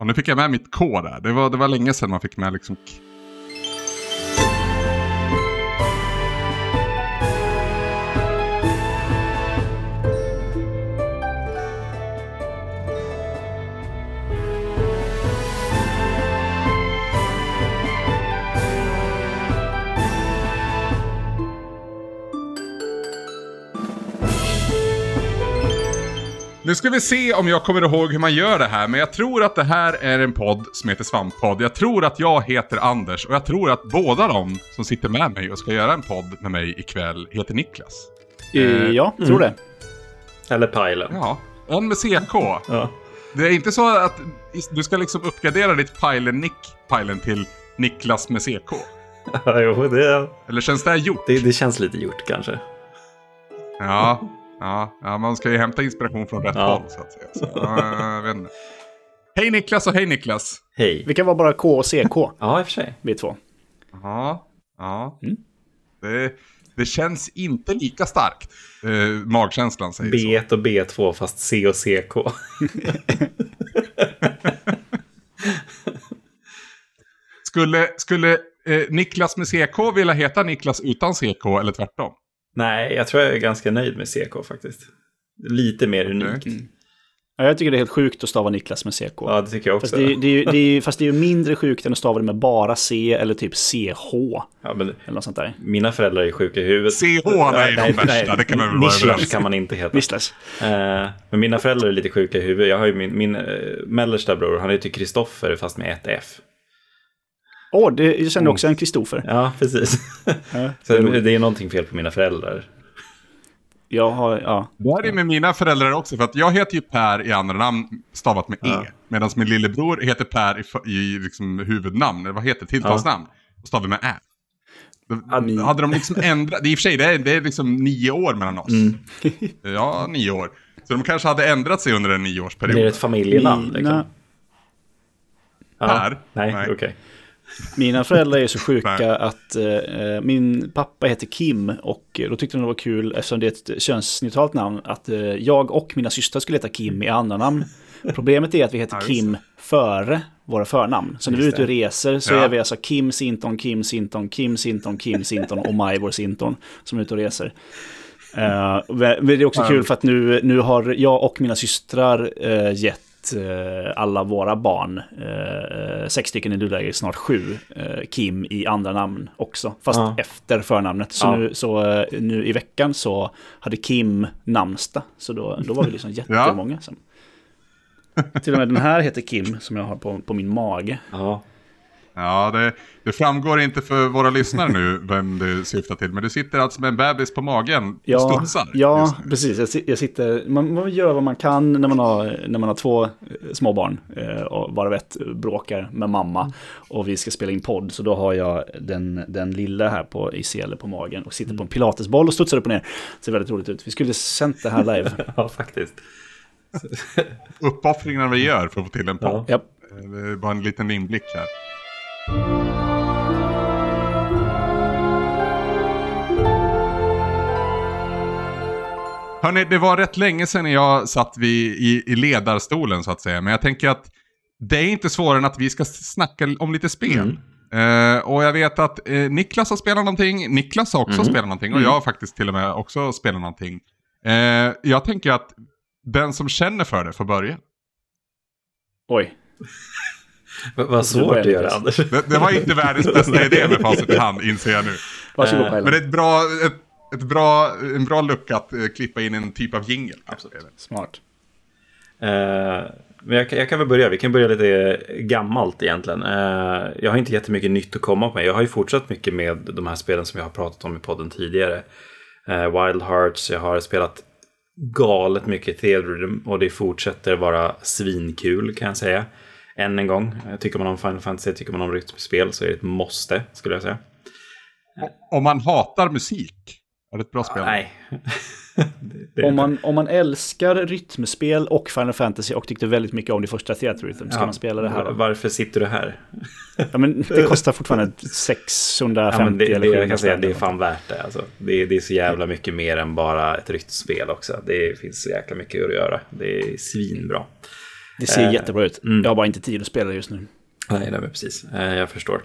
Och nu fick jag med mitt K där. Det var, det var länge sedan man fick med liksom Nu ska vi se om jag kommer ihåg hur man gör det här, men jag tror att det här är en podd som heter Svamppodd. Jag tror att jag heter Anders och jag tror att båda de som sitter med mig och ska göra en podd med mig ikväll heter Niklas. Eh, ja, tror det. Eller Pilen. Ja, en med CK. Ja. Det är inte så att du ska liksom uppgradera ditt Pilen-nick, Pilen, till Niklas med CK. Ja, jo, det, Eller känns det här gjort? det, det känns lite gjort kanske. Ja, ja, ja, man ska ju hämta inspiration från rätt Ja. håll så att säga. Så, ja, jag vet inte. Hej Niklas och hej Niklas. Hej. Vi kan vara bara K och CK, Ja, i och för sig. vi två. Ja, ja. Mm. Det, det känns inte lika starkt. Eh, magkänslan säger så. B1 och B2 fast C och CK. Skulle, skulle eh, Niklas med CK vilja heta Niklas utan CK eller tvärtom? Nej, jag tror jag är ganska nöjd med CK faktiskt. Lite mer unikt. Ja, jag tycker det är helt sjukt att stava Niklas med CK. Ja, det tycker jag också. Fast det, är, det, är, ju- det, är, fast det är ju mindre sjukt än att stava det med bara C eller typ CH. Ja, men Eller något sånt där. mina föräldrar är sjuka i huvudet. CH är ju de värsta, det kan man väl vara kan man inte heta. Visslers. Eh, men mina föräldrar är lite sjuka i huvudet. Jag har ju min, min eh, mellersta bror, han heter Kristoffer fast med ett F. Åh, det, jag kände också en Kristoffer. Ja, precis. Ja, Så det är någonting fel på mina föräldrar. Jag har, ja. Det här är med mina föräldrar också, för att jag heter ju Per i andra namn stavat med Ja. E. Medan min lillebror heter Per i, i liksom huvudnamn, eller vad heter det, tilltalsnamn. Och stavar med Ä. Ja, ni- Hade de liksom ändrat, det är i och för sig det är, det är liksom nio år mellan oss. Mm. Ja, nio år. Så de kanske hade ändrat sig under en Blir det nioårsperiod. ett familjenamn? Liksom? Mina, Ja. Per? Nej, okej. Mina föräldrar är så sjuka att eh, min pappa heter Kim och då tyckte de det var kul, eftersom det är ett könsneutralt namn, att eh, jag och mina systrar skulle heta Kim i andra namn. Problemet är att vi heter Ja, Kim före våra förnamn. Så när vi är ute och reser så Ja. är vi alltså Kim Sinton, Kim Sinton, Kim Sinton, Kim Sinton och Majvor Sinton som är ute och reser. Men det är också kul för att nu, nu har jag och mina systrar uh, gett eh, alla våra barn, eh, sex stycken i nuläget, snart sju, eh, Kim i andra namn också. Fast Ja. efter förnamnet. Så, Ja. nu, så eh, nu i veckan så hade Kim namnsdag. Så då, då var vi liksom jättemånga. Som, till och med den här heter Kim, som jag har på, på min mage. Ja. Ja, det, det framgår inte för våra lyssnare nu vem du syftar till. Men du sitter alltså med en bebis på magen och Ja, studsar. ja precis. Jag, jag sitter, man, man gör vad man kan när man har, när man har två eh, små barn. Eh, och varav ett bråkar med mamma. Och vi ska spela in podd. Så då har jag den, den lilla här på, i sele på magen. Och sitter på en pilatesboll och studsar upp och ner. Det ser väldigt roligt ut. Vi skulle sänt det här live. ja, faktiskt. Uppoffringarna vi gör för att få till en podd. Ja. Eh, bara en liten inblick här. Hörni, det var rätt länge sedan jag satt vid, i, i ledarstolen så att säga. Men jag tänker att det är inte svårare än att vi ska snacka om lite spel. Eh, och jag vet att eh, Niklas har spelat någonting, Niklas har också spelat någonting och jag har faktiskt till och med också spelat någonting. Eh, jag tänker att den som känner för det får börja. Oj. Vad svårt göra, Niklas. Anders. Det, det var inte världens bästa idé med facit i hand, inser jag nu. Varsågod Eh, Pajla. Men det är ett bra, ett, ett bra, en bra lucka att eh, klippa in en typ av jingel. Smart. Eh, men jag, kan- jag kan väl börja. Vi kan börja lite gammalt egentligen. Eh, jag har inte jättemycket nytt att komma med. Jag har ju fortsatt mycket med de här spelen som jag har pratat om i podden tidigare. Eh, Wild Hearts, jag har spelat galet mycket Theodrum och det fortsätter vara svinkul kan jag säga. Än en gång, tycker man om Final Fantasy, tycker man om rytmspel så är det ett måste skulle jag säga. Om man hatar musik, är det ett bra spel? Nej. Det- det Om man, om man älskar rytmspel och Final Fantasy och tyckte väldigt mycket om det första Theater Rhythm, ska Ja, man spela det här då? Varför sitter du här? Ja, men det kostar fortfarande 650 Ja, men det, eller det, jag 700 kan säga, spänn. det är fan värt det. Alltså. Det, är, det är så jävla mycket mer än bara ett rytmspel också. Det finns så jäkla mycket att göra. Det är svinbra. Det ser eh, jättebra ut. Mm. Jag har bara inte tid att spela just nu. Nej, nej precis. Eh, jag förstår.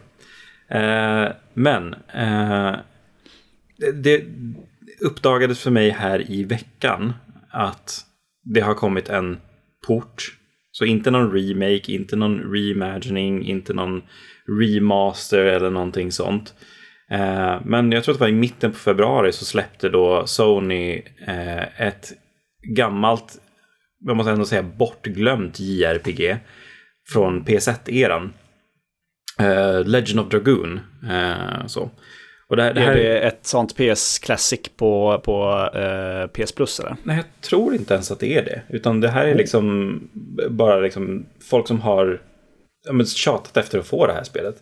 Eh, men eh, det uppdagades för mig här i veckan att det har kommit en port. Så inte någon remake, inte någon reimagining, inte någon remaster eller någonting sånt. Eh, men jag tror att det var i mitten på februari så släppte då Sony eh, ett gammalt, vad man ändå säga, bortglömt JRPG från PS1-eran. Eh, Legend of Dragoon. så. Och det, det här... Är det ett sånt PS Classic på, på PS Plus eller? Nej, jag tror inte ens att det är det. Utan det här är liksom bara liksom folk som har ja, tjatat efter att få det här spelet.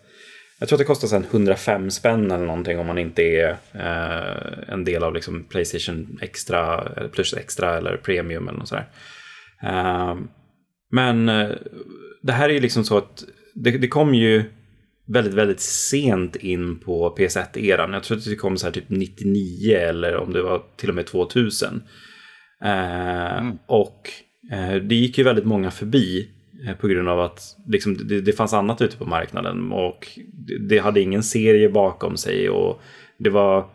Jag tror att det kostar sen 105 spänn eller någonting om man inte är eh, en del av liksom Playstation Extra, Plus Extra eller Premium eller något sådär. Eh, men eh, det här är ju liksom så att det, det kom ju väldigt, väldigt sent in på PS1-eran. Jag tror att det kom så här typ 99 eller om det var till och med 2000. Eh, mm. Och eh, det gick ju väldigt många förbi Eh, på grund av att liksom, det, det, fanns annat ute på marknaden och det, det, hade ingen serie bakom sig och det var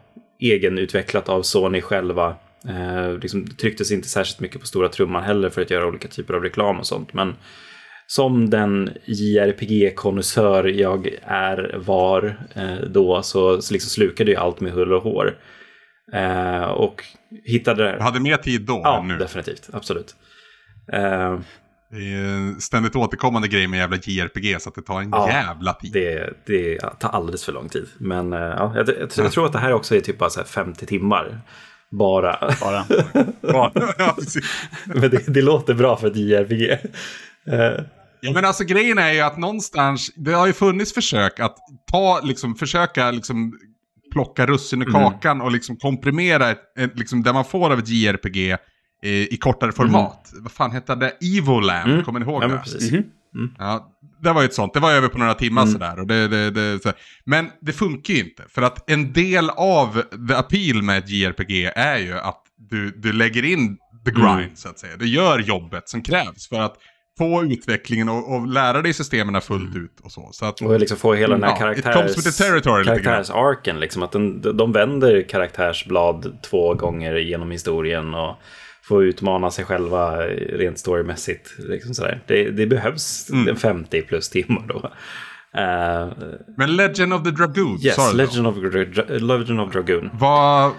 egenutvecklat av Sony själva. Eh, liksom, det trycktes inte särskilt mycket på stora trumman heller för att göra olika typer av reklam och sånt. Men som den JRPG-konnässör jag är var eh, då så, så liksom slukade jag allt med hull och hår. Eh, och hittade... Du hade mer tid då ja, än nu? definitivt. Absolut. Eh, det är en ständigt återkommande grej med jävla JRPG så att det tar en ja, jävla tid. Det, det tar alldeles för lång tid. Men eh, ja, jag, jag, jag tror att det här också är typ bara 50 timmar. Bara. Bara. ja, men det, det, låter bra för ett JRPG. Eh. Ja, men alltså grejen är ju att någonstans, det har ju funnits försök att ta, liksom, försöka liksom plocka russin ur mm. kakan och liksom komprimera ett, ett, liksom, det man får av ett JRPG i, i kortare format. Mm. Vad fan hette det? Evoland, mm. kommer ni ihåg ja, det? Mm. Mm. Ja, det var ju ett sånt, det var över på några timmar mm. sådär. Och det, det, det, så. Men det funkar ju inte, för att en del av the appeal med ett JRPG är ju att du, du lägger in the grind mm. så att säga. Du gör jobbet som krävs för att få utvecklingen och, och lära dig systemen fullt mm. ut och så. så att, och liksom få hela den här ja, karaktärs, karaktärsarken, liksom att den, de vänder karaktärsblad två gånger genom historien och få utmana sig själva rent storymässigt. Liksom sådär. Det, det behövs mm. 50 plus timmar då. Uh, Men Legend of the Dragoon, Yes, sa Legend of, Legend of Dragoon. Vad...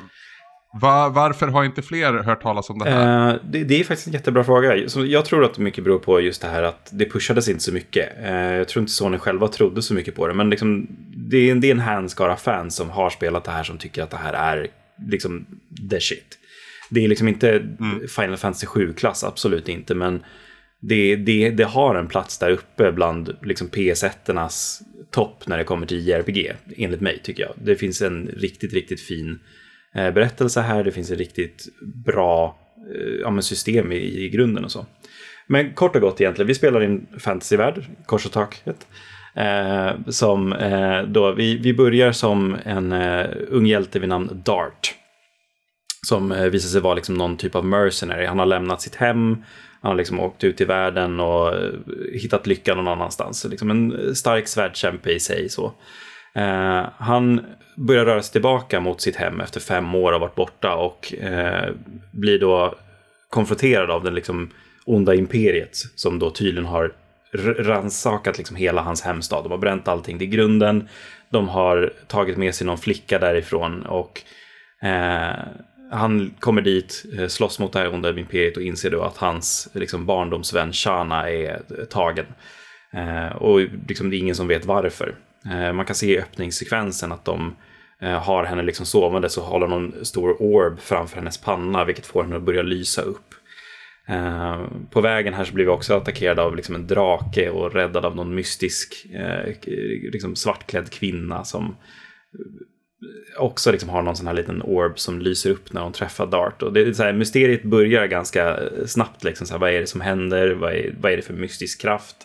Va, varför har inte fler hört talas om det här? Uh, det, det, är faktiskt en jättebra fråga. Så jag tror att det mycket beror på just det här att det pushades inte så mycket. Uh, jag tror inte Sony själva trodde så mycket på det. Men liksom, det, är, det är en handskara fans som har spelat det här som tycker att det här är liksom the shit. Det är liksom inte mm. Final Fantasy 7-klass, absolut inte. Men det, det, det har en plats där uppe bland liksom PS1-ernas topp när det kommer till JRPG, enligt mig tycker jag. Det finns en riktigt, riktigt fin eh, berättelse här. Det finns ett riktigt bra eh, ja, system i, i grunden och så. Men kort och gott egentligen, vi spelar i en fantasyvärld, kors och taket. Eh, som eh, då, vi, vi börjar som en eh, ung hjälte vid namn Dart. Som eh, visar sig vara liksom någon typ av mercenary. Han har lämnat sitt hem, han har liksom åkt ut i världen och eh, hittat lyckan någon annanstans. liksom en eh, stark svärdkämpe i sig. så. Eh, han börjar röra sig tillbaka mot sitt hem efter fem år av varit borta och eh, blir då konfronterad av den liksom onda imperiet som då tydligen har rannsakat liksom hela hans hemstad. De har bränt allting till grunden. De har tagit med sig någon flicka därifrån och eh, han kommer dit, eh, slåss mot det här onda imperiet och inser då att hans liksom, barndomsvän Shana är eh, tagen. Eh, och liksom, det är ingen som vet varför. Eh, man kan se i öppningssekvensen att de eh, har henne liksom sovande så håller någon stor orb framför hennes panna vilket får henne att börja lysa upp. Eh, på vägen här så blir vi också attackerade av liksom en drake och räddad av någon mystisk eh, liksom svartklädd kvinna som också liksom har någon sån här liten orb som lyser upp när hon träffar Dart. Och det är så här, mysteriet börjar ganska eh, snabbt. Liksom, så här, vad är det som händer? Vad är, vad är det för mystisk kraft?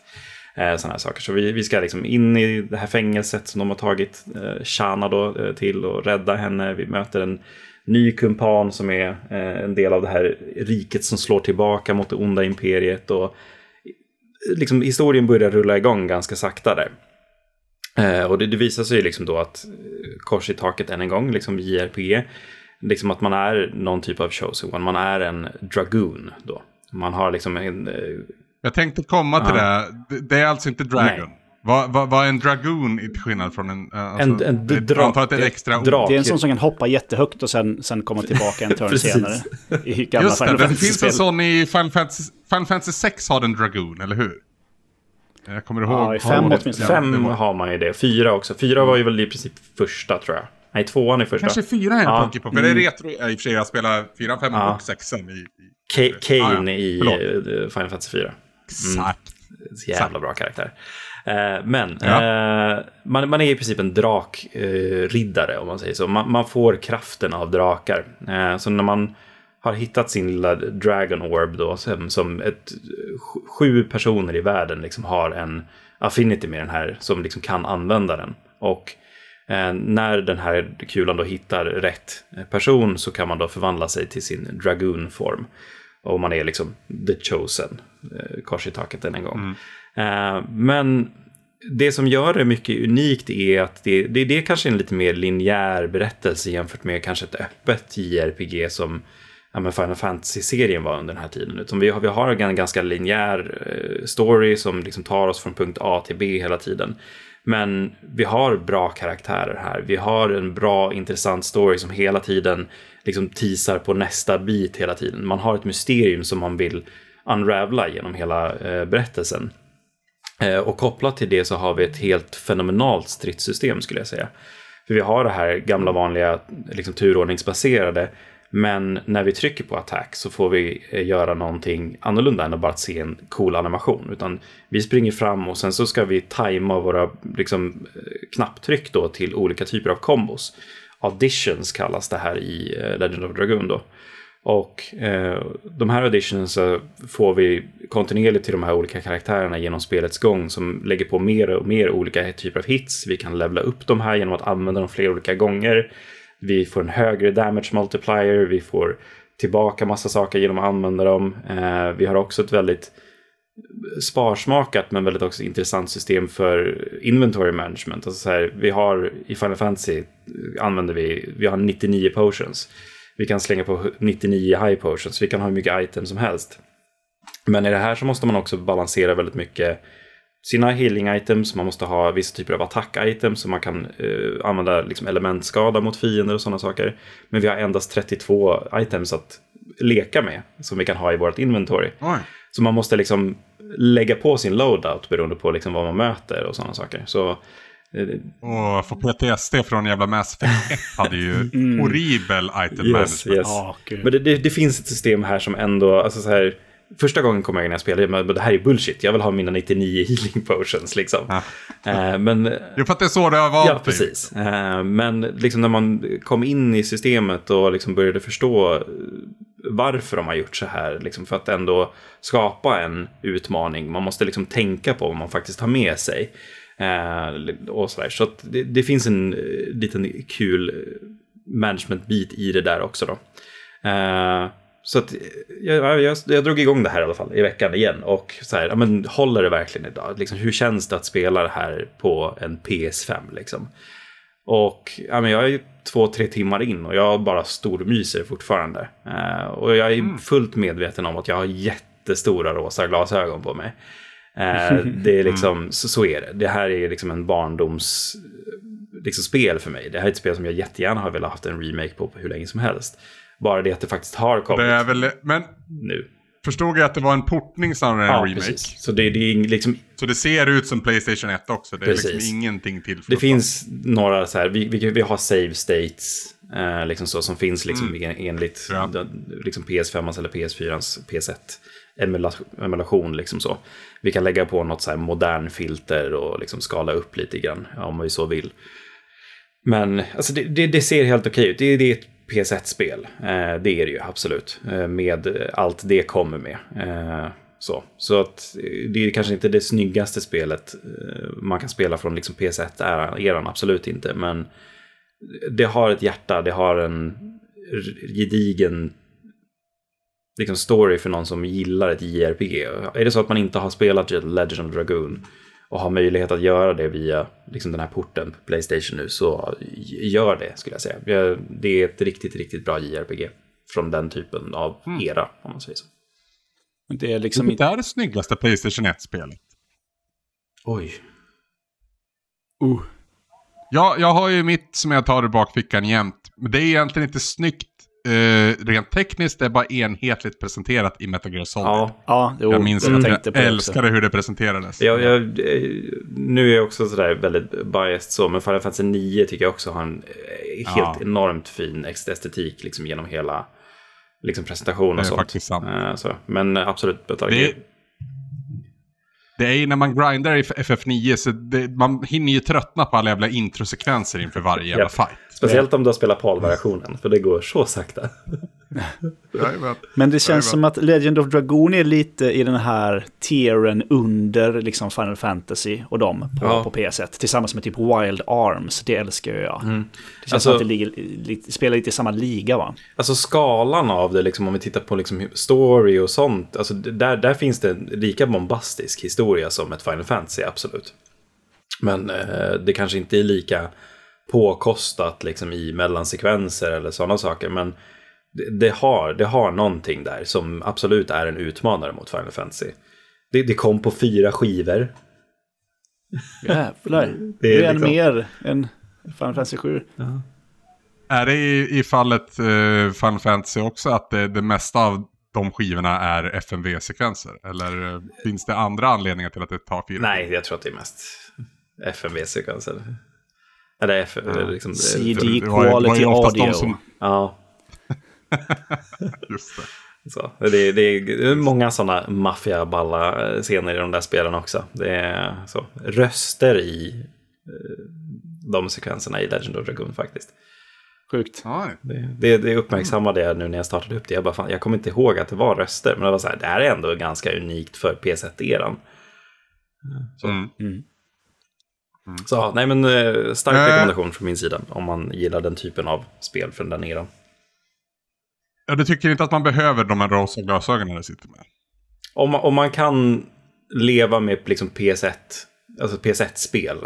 Eh, sådana här saker. Så vi, vi ska liksom in i det här fängelset som de har tagit eh, Shana då, eh, till och rädda henne. Vi möter en ny kumpan som är eh, en del av det här riket som slår tillbaka mot det onda imperiet. Och eh, liksom, historien börjar rulla igång ganska sakta där. Eh, och det, det visar sig liksom då att eh, kors i taket än en gång, liksom JRPG, liksom att man är någon typ av chosen one, man är en dragoon då. Man har liksom en... Eh, Jag tänkte komma till Ja. det. Det- är alltså inte Dragon. Nej. Vad vad- vad är en dragoon i- till skillnad från en... Alltså, En- en det- dra- Jag antar att det är ett extra ord. dra- Det är en sån som kan hoppa jättehögt och sen, sen komma tillbaka en turn senare. I gamla Just det, Final det finns en sån i Final Fantasy, Final Fantasy 6 har den Dragoon, eller hur? Jag kommer ihåg. Ja, i fem det- åtminstone. fem var- har man ju det, fyra också. Fyra var ju väl i princip första tror jag. Nej, tvåan är första. Kanske fyra är Ja. på, för det är retro. Ja, I och för sig, jag spelar fyra, fem Ja. och sexan i... i Ka- Kane Ja, ja. i Förlåt. eh, Final Fantasy 4. Exakt. Så Jävla bra karaktär. Eh, men Ja. eh, man, man är i princip en drakriddare eh, riddare, om man säger så. Man, man får kraften av drakar. Så när man har hittat sin lilla Dragon Orb då, som, som ett, sj- sju personer i världen liksom har en affinity med den här som liksom kan använda den. Och eh, när den här kulan då hittar rätt person så kan man då förvandla sig till sin Dragoon-form. Och man är liksom the chosen, eh, kors i taket än en gång. Eh, men det som gör det mycket unikt är att det, det, det är kanske en lite mer linjär berättelse jämfört med kanske ett öppet JRPG som ja, men Final Fantasy-serien var under den här tiden. Utan vi har, vi har en ganska linjär eh, story som liksom tar oss från punkt A till B hela tiden. Men vi har bra karaktärer här. Vi har en bra, intressant story som hela tiden liksom teasar på nästa bit hela tiden. Man har ett mysterium som man vill unravla genom hela eh, berättelsen. Eh, och kopplat till det så har vi ett helt fenomenalt stridssystem skulle jag säga. För vi har det här gamla vanliga liksom, turordningsbaserade. Men när vi trycker på attack så får vi eh, göra någonting annorlunda än att bara se en cool animation. Utan vi springer fram och sen så ska vi tajma våra liksom, eh, knapptryck då till olika typer av kombos. Auditions kallas det här i eh, Legend of Dragoon då. Och eh, de här auditions får vi kontinuerligt till de här olika karaktärerna genom spelets gång som lägger på mer och mer olika typer av hits. Vi kan levla upp de här genom att använda dem flera olika gånger. Vi får en högre damage multiplier, vi får tillbaka massa saker genom att använda dem. Eh, vi har också ett väldigt sparsmakat men väldigt också intressant system för inventory management. Alltså så här, vi har i Final Fantasy använder vi, vi har 99 potions. Vi kan slänga på 99 high potions, vi kan ha hur mycket items som helst. Men i det här så måste man också balansera väldigt mycket sina healing items, man måste ha vissa typer av attack items så man kan eh, använda liksom elementskada mot fiender och sådana saker. Men vi har endast 32 items att leka med som vi kan ha i vårt inventory. Oj. Så man måste liksom lägga på sin loadout beroende på liksom vad man möter och sådana saker. Så eh, Och få PTSD från jävla Mass Effect 1 hade ju horribel item Yes, management. yes. Gud. Men det, det, det finns ett system här som ändå, alltså så här, första gången kom jag in när jag spelade, men det här är bullshit, jag vill ha mina 99 healing potions liksom. Ja. Eh, men, Det är för att det är så det har varit. ja, precis. Eh, men liksom när man kom in i systemet och liksom började förstå eh, varför de har gjort så här, liksom för att ändå skapa en utmaning. Man måste liksom tänka på vad man faktiskt har med sig. Eh, och så där. så att det, det finns en eh, liten kul eh, managementbit i det där också. Då. Så att jag, jag, jag drog igång det här i alla fall i veckan igen. Och så här, ja, men håller det verkligen idag? Liksom, hur känns det att spela det här på en PS5? Liksom? Och ja, men jag är ju två, tre timmar in och jag bara stormyser fortfarande. Eh, och jag är fullt medveten om att jag har jättestora rosa glasögon på mig. Eh, det är liksom, så, så är det. Det här är liksom en barndoms liksom, spel för mig. Det här är ett spel som jag jättegärna har velat haft en remake på, på hur länge som helst. Bara det att det faktiskt har kommit Det är väl, men nu. förstod jag att det var en portning snarare än en Ja, remake? precis. Så det, det är liksom Så det ser ut som Playstation 1 också. Det är Precis. liksom ingenting till. Det finns några så här, vi, vi, vi har save states eh, liksom så, som finns liksom en- enligt Ja. liksom PS5 eller PS4 PS1 emula- emulation. Liksom så. Vi kan lägga på något så här modern filter och liksom skala upp lite grann om vi så vill. Men alltså, det, det, det ser helt okej ut. Det, det är ett PS1-spel. Eh, det är det ju absolut. Eh, med allt det kommer med. Eh, så. så att eh, det är kanske inte det snyggaste spelet eh, man kan spela från liksom PS1-eran, absolut inte. Men det har ett hjärta, det har en gedigen liksom story för någon som gillar ett JRPG. Är det så att man inte har spelat Legend of Dragoon och har möjlighet att göra det via liksom den här porten på Playstation nu så gör det skulle jag säga. Det är ett riktigt, riktigt bra JRPG från den typen av mm. era om man säger så. Det är liksom Vilket är det snyggaste Playstation 1-spelet? Oj. Uh. Ja, jag har ju mitt som jag tar ur bakfickan jämt. Men det är egentligen inte snyggt eh, rent tekniskt. Det är bara enhetligt presenterat i Metal Gear Solid. Ja, ja jo, jag minns jag att jag älskade hur det presenterades. Jag, jag, nu är jag också sådär väldigt biased så, men Final Fantasy 9 tycker jag också har en eh, helt ja. enormt fin estetik liksom genom hela liksom presentation och sånt. Det är faktiskt sant. Uh, så. Men absolut, Metal Gear. Det är ju när man grindar i FF9 så det, man hinner ju tröttna på alla jävla introsekvenser inför varje jävla fight. Speciellt om du har spelat PAL-versionen, för det går så sakta. Men det känns som att Legend of Dragoon är lite i den här tieren under liksom Final Fantasy och dem på, ja. på PS1. Tillsammans med typ Wild Arms, det älskar jag. Mm. Det känns alltså, som att det ligger, spelar lite i samma liga va? Alltså skalan av det, liksom, om vi tittar på liksom, story och sånt. Alltså, där, där finns det en lika bombastisk historia som ett Final Fantasy, absolut. Men eh, det kanske inte är lika påkostat liksom, i mellansekvenser eller sådana saker. Men det, har, det har någonting där som absolut är en utmanare mot Final Fantasy. Det, det kom på fyra skivor. Jävlar. Det är, det är liksom... mer än Final Fantasy 7. Ja. Är det i, i fallet uh, Final Fantasy också att det, det mesta av de skivorna är FMV-sekvenser? Eller uh, finns det andra anledningar till att det tar fyra? Nej, jag tror att det är mest FMV-sekvenser. Eller F, ja. liksom, CD Quality Audio. Som... Ja. Just det. Så, det, det är många sådana maffiaballa eh, scener i de där spelen också. Det är så, röster i eh, de sekvenserna i Legend of Dragoon faktiskt. Sjukt. Det, det, det uppmärksammade jag nu när jag startade upp det. Jag, bara, fan, jag kommer inte ihåg att det var röster, men det var så här, det här är ändå ganska unikt för PS1-eran. Så. Mm. Mm. Så nej men eh, stark rekommendation från min sida om man gillar den typen av spel från den eran. Ja, du tycker inte att man behöver de här rosa glasögonen du sitter med? Om man, om man kan leva med liksom PS1, alltså PS1-spel.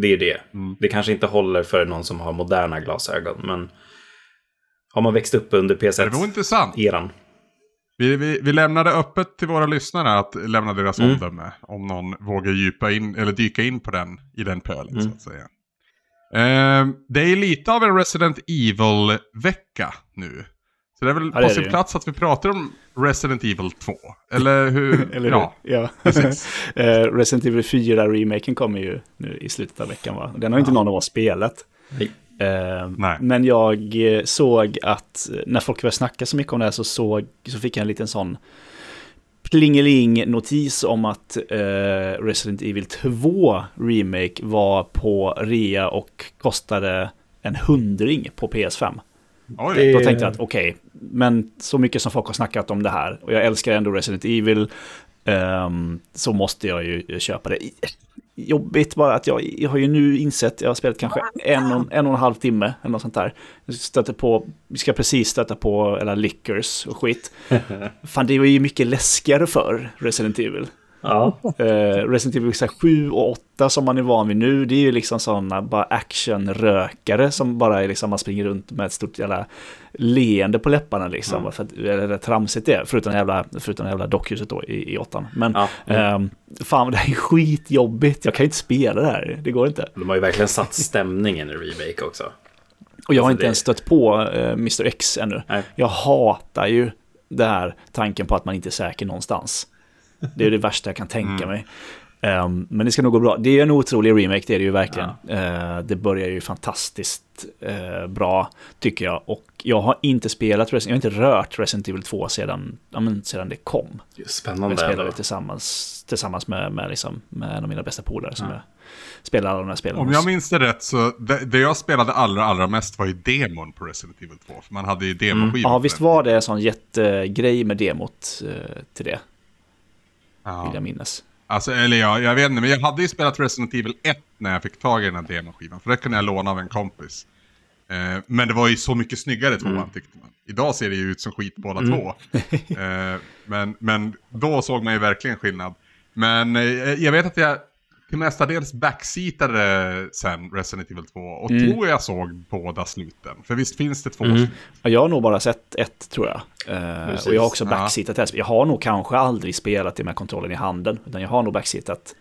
Det är det. Mm. Det kanske inte håller för någon som har moderna glasögon, men har man växt upp under PS1-eran. Vi, vi, vi lämnade öppet till våra lyssnare att lämna deras mm. omdöme. Om någon vågar djupa in, eller dyka in på den, i den pölen mm. så att säga. Eh, det är lite av en Resident Evil-vecka nu. Så det är väl ja, på sin plats att vi pratar om Resident Evil 2. Eller hur? Eller ja, ja. uh, Resident Evil 4-remaken kommer ju nu i slutet av veckan va? Den har inte någon av oss spelat. Nej. Uh, men jag såg att när folk började snacka så mycket om det här så, såg, så fick jag en liten sån plingeling-notis om att uh, Resident Evil 2 Remake var på rea och kostade en hundring på PS5. Oj. Då tänkte jag att okej, okay, men så mycket som folk har snackat om det här och jag älskar ändå Resident Evil um, så måste jag ju köpa det. Jobbigt bara att jag, jag har ju nu insett, jag har spelat kanske en och en, och en halv timme eller något sånt där. Stöter på, vi ska precis stöta på, eller lickers och skit. Fan, det var ju mycket läskigare för Resident Evil. Ja. Uh, Resident Evil 7 och 8 som man är van vid nu, det är ju liksom sådana bara actionrökare som bara är liksom, man springer runt med ett stort jävla leende på läpparna liksom. Mm. För att, eller tramsigt det är, förutom jävla, förutom jävla dockhuset då i, i åttan. Men ja. mm. um, fan, det här är skitjobbigt, jag kan inte spela det här, det går inte. De har ju verkligen satt stämningen i remake också. Och jag har alltså inte det... ens stött på eh, Mr X ännu. Nej. Jag hatar ju det här tanken på att man inte är säker någonstans. Det är det värsta jag kan tänka mm. mig. Um, men det ska nog gå bra. Det är en otrolig remake, det är det ju verkligen. Ja. Uh, det börjar ju fantastiskt uh, bra, tycker jag. Och jag har inte spelat, jag har inte rört Resident Evil 2 sedan, ja, men, sedan det kom. Det spännande. Jag spelade tillsammans, tillsammans med, med, liksom, med en av mina bästa polare som ja. jag spelar alla de här spelen. Om jag minns det rätt så, det, det, jag spelade allra, allra mest var ju demon på Resident Evil 2. För man hade ju demoskivor. Mm. Ja, visst var det en sån jättegrej med demot uh, till det. Ja. Vill jag minnas. Alltså, eller ja, jag vet inte, men jag hade ju spelat Resident Evil 1 när jag fick tag i den här demoskivan. För det kunde jag låna av en kompis. Eh, men det var ju så mycket snyggare tvåan Mm. tyckte man. Idag ser det ju ut som skit båda Mm. två. Eh, men, men då såg man ju verkligen skillnad. Men eh, jag vet att jag till mestadels backseatade sen Resident Evil 2 och Mm. tror jag såg båda sluten. För visst finns det två Mm. slut? Ja, Jag har nog bara sett ett tror jag. Eh, Precis. och jag har också Ja. backseatat här. Jag har nog kanske aldrig spelat det med kontrollen i handen. Utan jag har nog backseatat.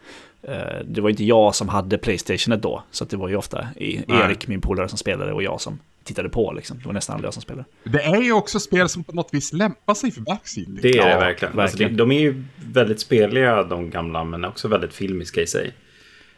Eh, det var inte jag som hade Playstationet då. Så att det var ju ofta i, Nej. Erik, min polare, som spelade och jag som tittade på. Liksom. Det var nästan aldrig jag som spelade. Det är ju också spel som på något vis lämpar sig för backseating. Det är Ja, det verkligen. Alltså, verkligen. det, de är ju väldigt speliga de gamla men också väldigt filmiska i sig.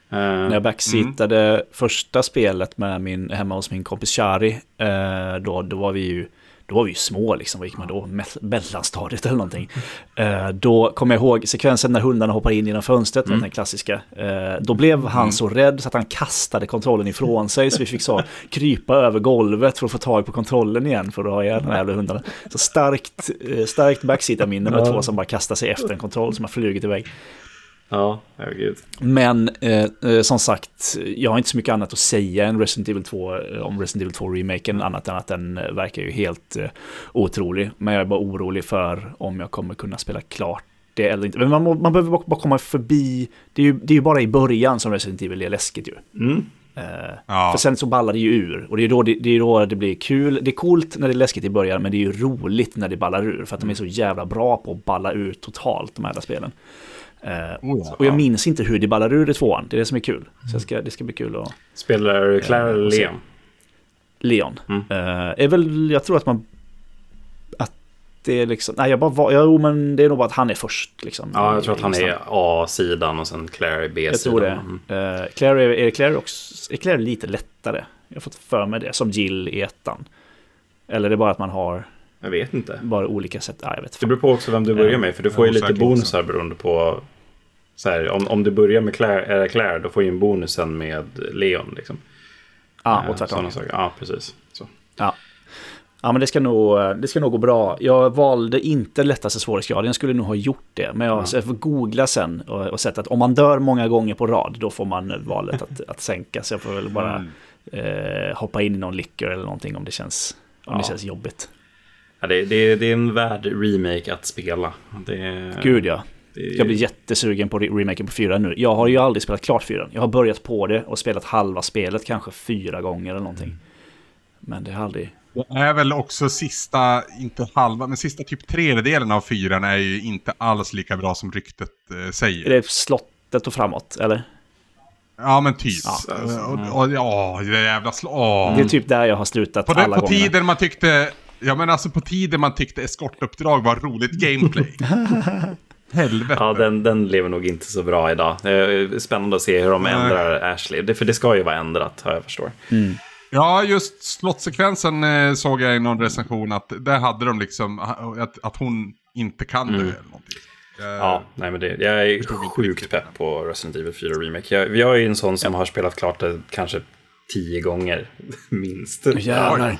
Eh, När jag backseatade första spelet med min, hemma hos min kompis Shari, eh, då, då var vi ju då var vi ju små liksom, vad gick man då? Me- Mellanstadiet eller någonting. Eh, då kommer jag ihåg sekvensen när hundarna hoppar in genom fönstret, den klassiska. Eh, då blev han så rädd så att han kastade kontrollen ifrån sig, så vi fick så krypa över golvet för att få tag på kontrollen igen för att ha ihjäl de här jävla hundarna. Så starkt, eh, starkt backseatar-minne med Ja. två som bara kastar sig efter en kontroll som har flugit iväg. Ja, herregud. Men eh, eh, som sagt, jag har inte så mycket annat att säga än Resident Evil 2 eh, om Resident Evil 2-remaken, annat än att den eh, verkar ju helt eh, otrolig. Men jag är bara orolig för om jag kommer kunna spela klart det eller inte. Men man, må- man behöver bara- bara komma förbi, det är, ju, det är ju bara i början som Resident Evil är läskigt ju. Mm. Eh, Ja. För sen så ballar det ju ur. Och det är, då det, det är då det blir kul. Det är coolt när det är läskigt i början, men det är ju roligt när det ballar ur. För att de är så jävla bra på att balla ur totalt, de här spelen. Eh, Oh ja. och jag minns inte hur det ballar ur i tvåan. Det är det som är kul. Så jag ska, det ska bli kul att... Spelar Claire eller och se. Leon? Leon. Mm. Eh, är väl, jag tror att man... Att det är liksom... Nej, jag bara var... Jo, men det är nog bara att han är först liksom. Ja, jag tror att han är A-sidan och sen Claire är B-sidan. Jag tror det. Mm. Eh, Claire är, är, Claire också, är Claire lite lättare? Jag har fått för mig det, som Jill i ettan. Eller är det bara att man har Jag vet inte. bara olika sätt? Ja, jag vet Det beror på också vem du börjar med. För du får ju lite bonusar beroende på... Här, om, om du börjar med Claire, Claire, då får du ju en bonus sen med Leon. Liksom. Ja, Eh, och tvärtom. Ja, precis. Så. Ja. ja, men det ska, nog, det ska nog gå bra. Jag valde inte lättaste svårighetsgraden, jag skulle nog ha gjort det. Men jag, jag får googla sen och, och sett att om man dör många gånger på rad, då får man valet att, att sänka. Så jag får väl bara eh, hoppa in i någon liquor eller någonting om det känns, om det Ja. känns jobbigt. Ja, det, det, det är en värd remake att spela. Det, Gud ja. Det, Jag blir jättesugen på re- remaken på fyran nu. Jag har ju aldrig spelat klart fyran. Jag har börjat på det och spelat halva spelet kanske fyra gånger eller någonting. Men det har aldrig... Det är väl också sista, inte halva, men sista typ tredjedelen av fyran är ju inte alls lika bra som ryktet eh, säger. Är det slottet och framåt, eller? Ja men typ. Ja. Eh, och, och, ja, det jävla slå... Det är typ där jag har slutat På, den, alla på gånger. tiden man tyckte, ja men alltså på tiden man tyckte eskortuppdrag var roligt gameplay. Helvete. Ja, den, den lever nog inte så bra idag. Det är spännande att se hur de Nej. ändrar Ashley. Det, för det ska ju vara ändrat, har jag förstår. Ja, just slottsekvensen eh, såg jag i någon recension att där hade de liksom, att, att hon inte kan dö eller någonting. Eh, Ja, nej men det, jag är sjukt pepp på Resident Evil 4 Remake. Jag, jag är ju en sån som har spelat klart det kanske tio gånger, minst. Jävlar.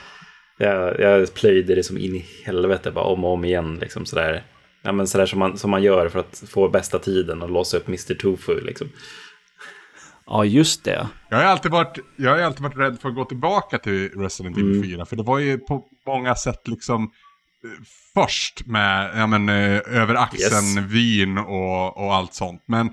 Jag, jag plöjde det som in i helvete bara om och om igen. Liksom sådär. Ja, men sådär som man, som man gör för att få bästa tiden och låsa upp Mr. Tofu. Liksom. Ja, just det. Jag har alltid varit, jag har alltid varit rädd för att gå tillbaka till Resident Evil 4. För det var ju på många sätt liksom eh, först med, ja men eh, över axeln, Yes. vin och, och allt sånt. Men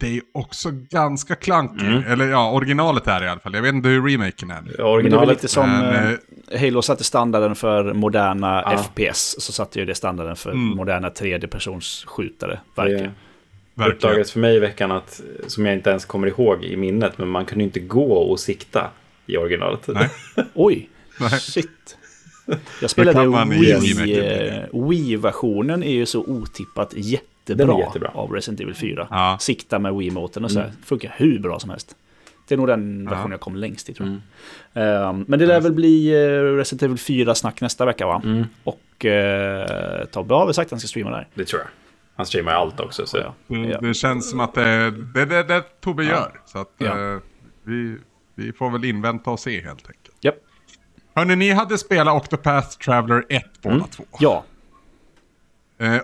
det är också ganska klankigt. Mm. Eller ja, originalet är det i alla fall. Jag vet inte hur remaken är. Men det är Originalet, lite som men, eh, Halo satte standarden för moderna Ja. FPS. Så satte ju det standarden för Mm. moderna tredjepersons skjutare. Verkligen. det verkligen. uppdagades för mig i veckan att, som jag inte ens kommer ihåg i minnet, men man kunde inte gå och sikta i originalet. Nej. Oj, Nej. shit. Jag spelade Wii, eh, Wii-versionen är ju så otippat jättebra, jättebra. av Resident Evil 4. Ja. Sikta med Wii-moten och så här. Mm. Funkar hur bra som helst. Det är nog den Ja. versionen jag kom längst i tror jag. Mm. Ehm, men det lär väl bli uh, Resident Evil 4-snack nästa vecka va? Mm. Och uh, Tobbe har väl sagt att han ska streama där. Det tror jag. Han streamar allt också. Så. Ja. Det, Ja. det känns som att det det, det, det Tobbe Ja. gör. Så att Ja. eh, vi, vi får väl invänta och se helt enkelt. Japp. Hörni, ni hade spelat Octopath Traveler 1 båda Mm. två. Ja, Eh,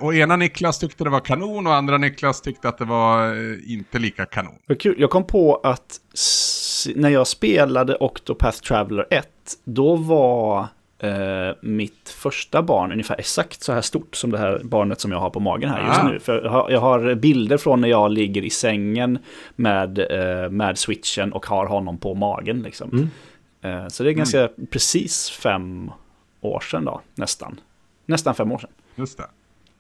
och ena Niklas tyckte det var kanon och andra Niklas tyckte att det var eh, inte lika kanon. vad kul. Jag kom på att när jag spelade Octopath Traveler 1, då var eh, mitt första barn ungefär exakt så här stort som det här barnet som jag har på magen här just Ah. nu. För jag har, jag har bilder från när jag ligger i sängen med, eh, med switchen och har honom på magen. Liksom. Eh, så det är ganska precis fem år sedan då, nästan. Nästan fem år sedan. Just det.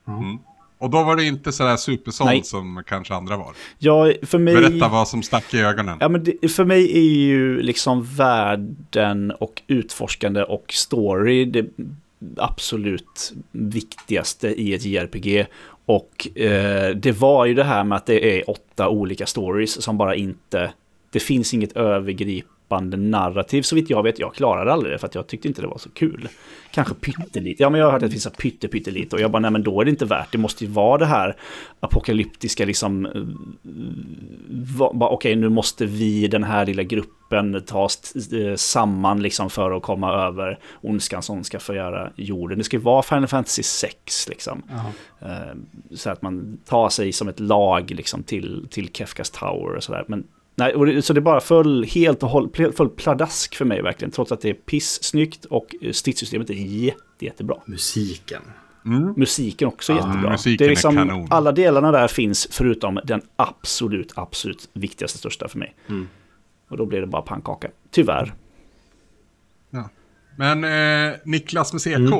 Mm. Och då var det inte sådär supersåld som kanske andra var. Ja, för mig... Berätta vad som stack i ögonen. Ja, men det, för mig är ju liksom världen och utforskande och story det absolut viktigaste i ett JRPG. Och eh, det var ju det här med att det är åtta olika stories som bara inte... Det finns inget övergripande narrativ så vitt jag vet. Jag klarade aldrig det för att jag tyckte inte det var så kul. Kanske pyttelite. Ja, men jag har hört att det finns pytte, pyttelite. Och jag bara, nej men då är det inte värt. Det måste ju vara det här apokalyptiska liksom eh, okej nu måste vi, den här lilla gruppen, ta oss eh, samman liksom för att komma över ondskan som ska förgöra jorden. Det ska ju vara Final Fantasy 6 liksom. Eh, Så att man tar sig som ett lag liksom till, till Kefkas Tower och sådär. Men nej, det, så det bara föll helt och hållet, föll pladask för mig verkligen. Trots att det är piss-snyggt och eh, stridssystemet är jätte, jättebra. Musiken. Musiken också Ja, jättebra. musiken det är är liksom, kanon. alla delarna där finns förutom den absolut, absolut viktigaste största för mig. Mm. Och då blir det bara pannkaka. Tyvärr. Men eh, Niklas med CK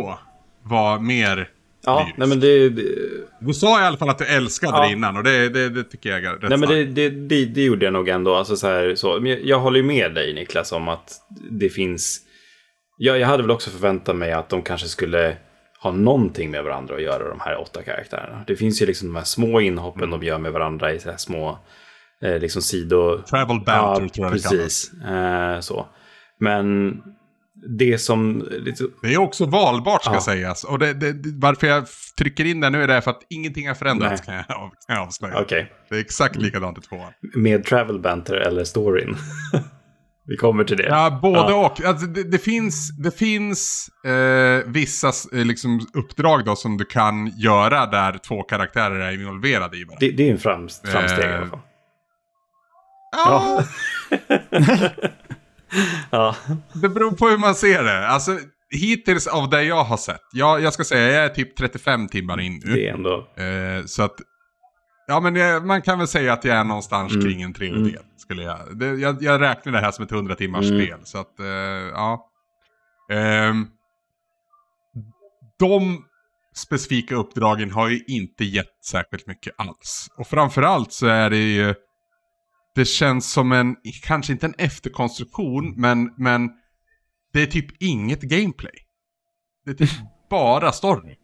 var mer Ja, nej men det... Du sa i alla fall att du älskade Ja. det innan och det, det, det tycker jag är rätt Nej men det, det, det, det gjorde jag nog ändå. Alltså så här, så. Men jag, jag håller ju med dig Niklas om att det finns... Jag, jag hade väl också förväntat mig att de kanske skulle ha någonting med varandra att göra, de här åtta karaktärerna. Det finns ju liksom de här små inhoppen de gör med varandra i så här små eh, liksom sido... Travel banter tror jag det kallas. precis. Eh, så. Men det som... Det är också valbart ska Ja. sägas. Och det, det, varför jag trycker in det nu är det för att ingenting har förändrats kan jag, av- kan jag avslöja. Okej, Det är exakt likadant i tvåan. med travel banter eller storyn. Vi kommer till det. Ja, både Ja. och. Alltså, det, det finns, det finns eh, vissa eh, liksom, uppdrag då som du kan göra där två karaktärer är involverade i varandra. Det, det är en fram, framsteg i Eh, alla fall. Ja, Ja. det beror på hur man ser det. Alltså, hittills av det jag har sett. Jag, jag ska säga, jag är typ 35 timmar in nu. Det är ändå... Eh, så att, ja men jag, man kan väl säga att jag är någonstans Mm. kring en tredjedel. Skulle jag, det, jag, jag räknar det här som ett 100 timmars Mm. spel. Så att, eh, ja. Ehm, de specifika uppdragen har ju inte gett särskilt mycket alls. Och framförallt så är det ju, det känns som en, kanske inte en efterkonstruktion, men, men det är typ inget gameplay. Det är typ bara story.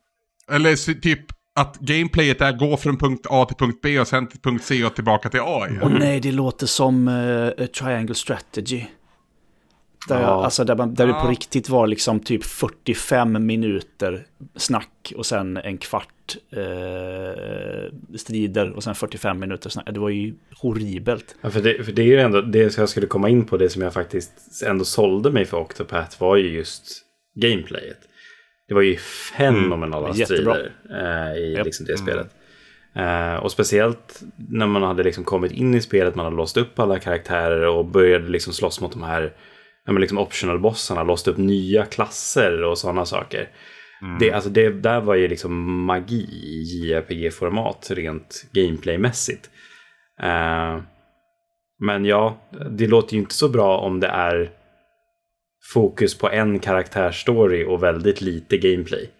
Eller så typ att gameplayet är gå från punkt A till punkt B och sen till punkt C och tillbaka till A igen. Och nej, det låter som uh, Triangle Strategy. Där, Ja. alltså där, man, där det på riktigt var liksom typ 45 minuter snack och sen en kvart eh, strider och sen 45 minuter snack. Det var ju horribelt. Ja, för, det, för det är ju ändå det jag skulle komma in på, det som jag faktiskt ändå sålde mig för Octopath var ju just gameplayet. Det var ju fenomenala Mm, strider eh, i Japp. liksom det spelet. Eh, och speciellt när man hade liksom kommit in i spelet, man hade låst upp alla karaktärer och började liksom slåss mot de här ja, men liksom optional-bossarna, låst upp nya klasser och sådana saker. Det, alltså det där var ju liksom magi i JRPG-format rent gameplaymässigt. Eh, men ja, det låter ju inte så bra om det är fokus på en karaktärsstory och väldigt lite gameplay.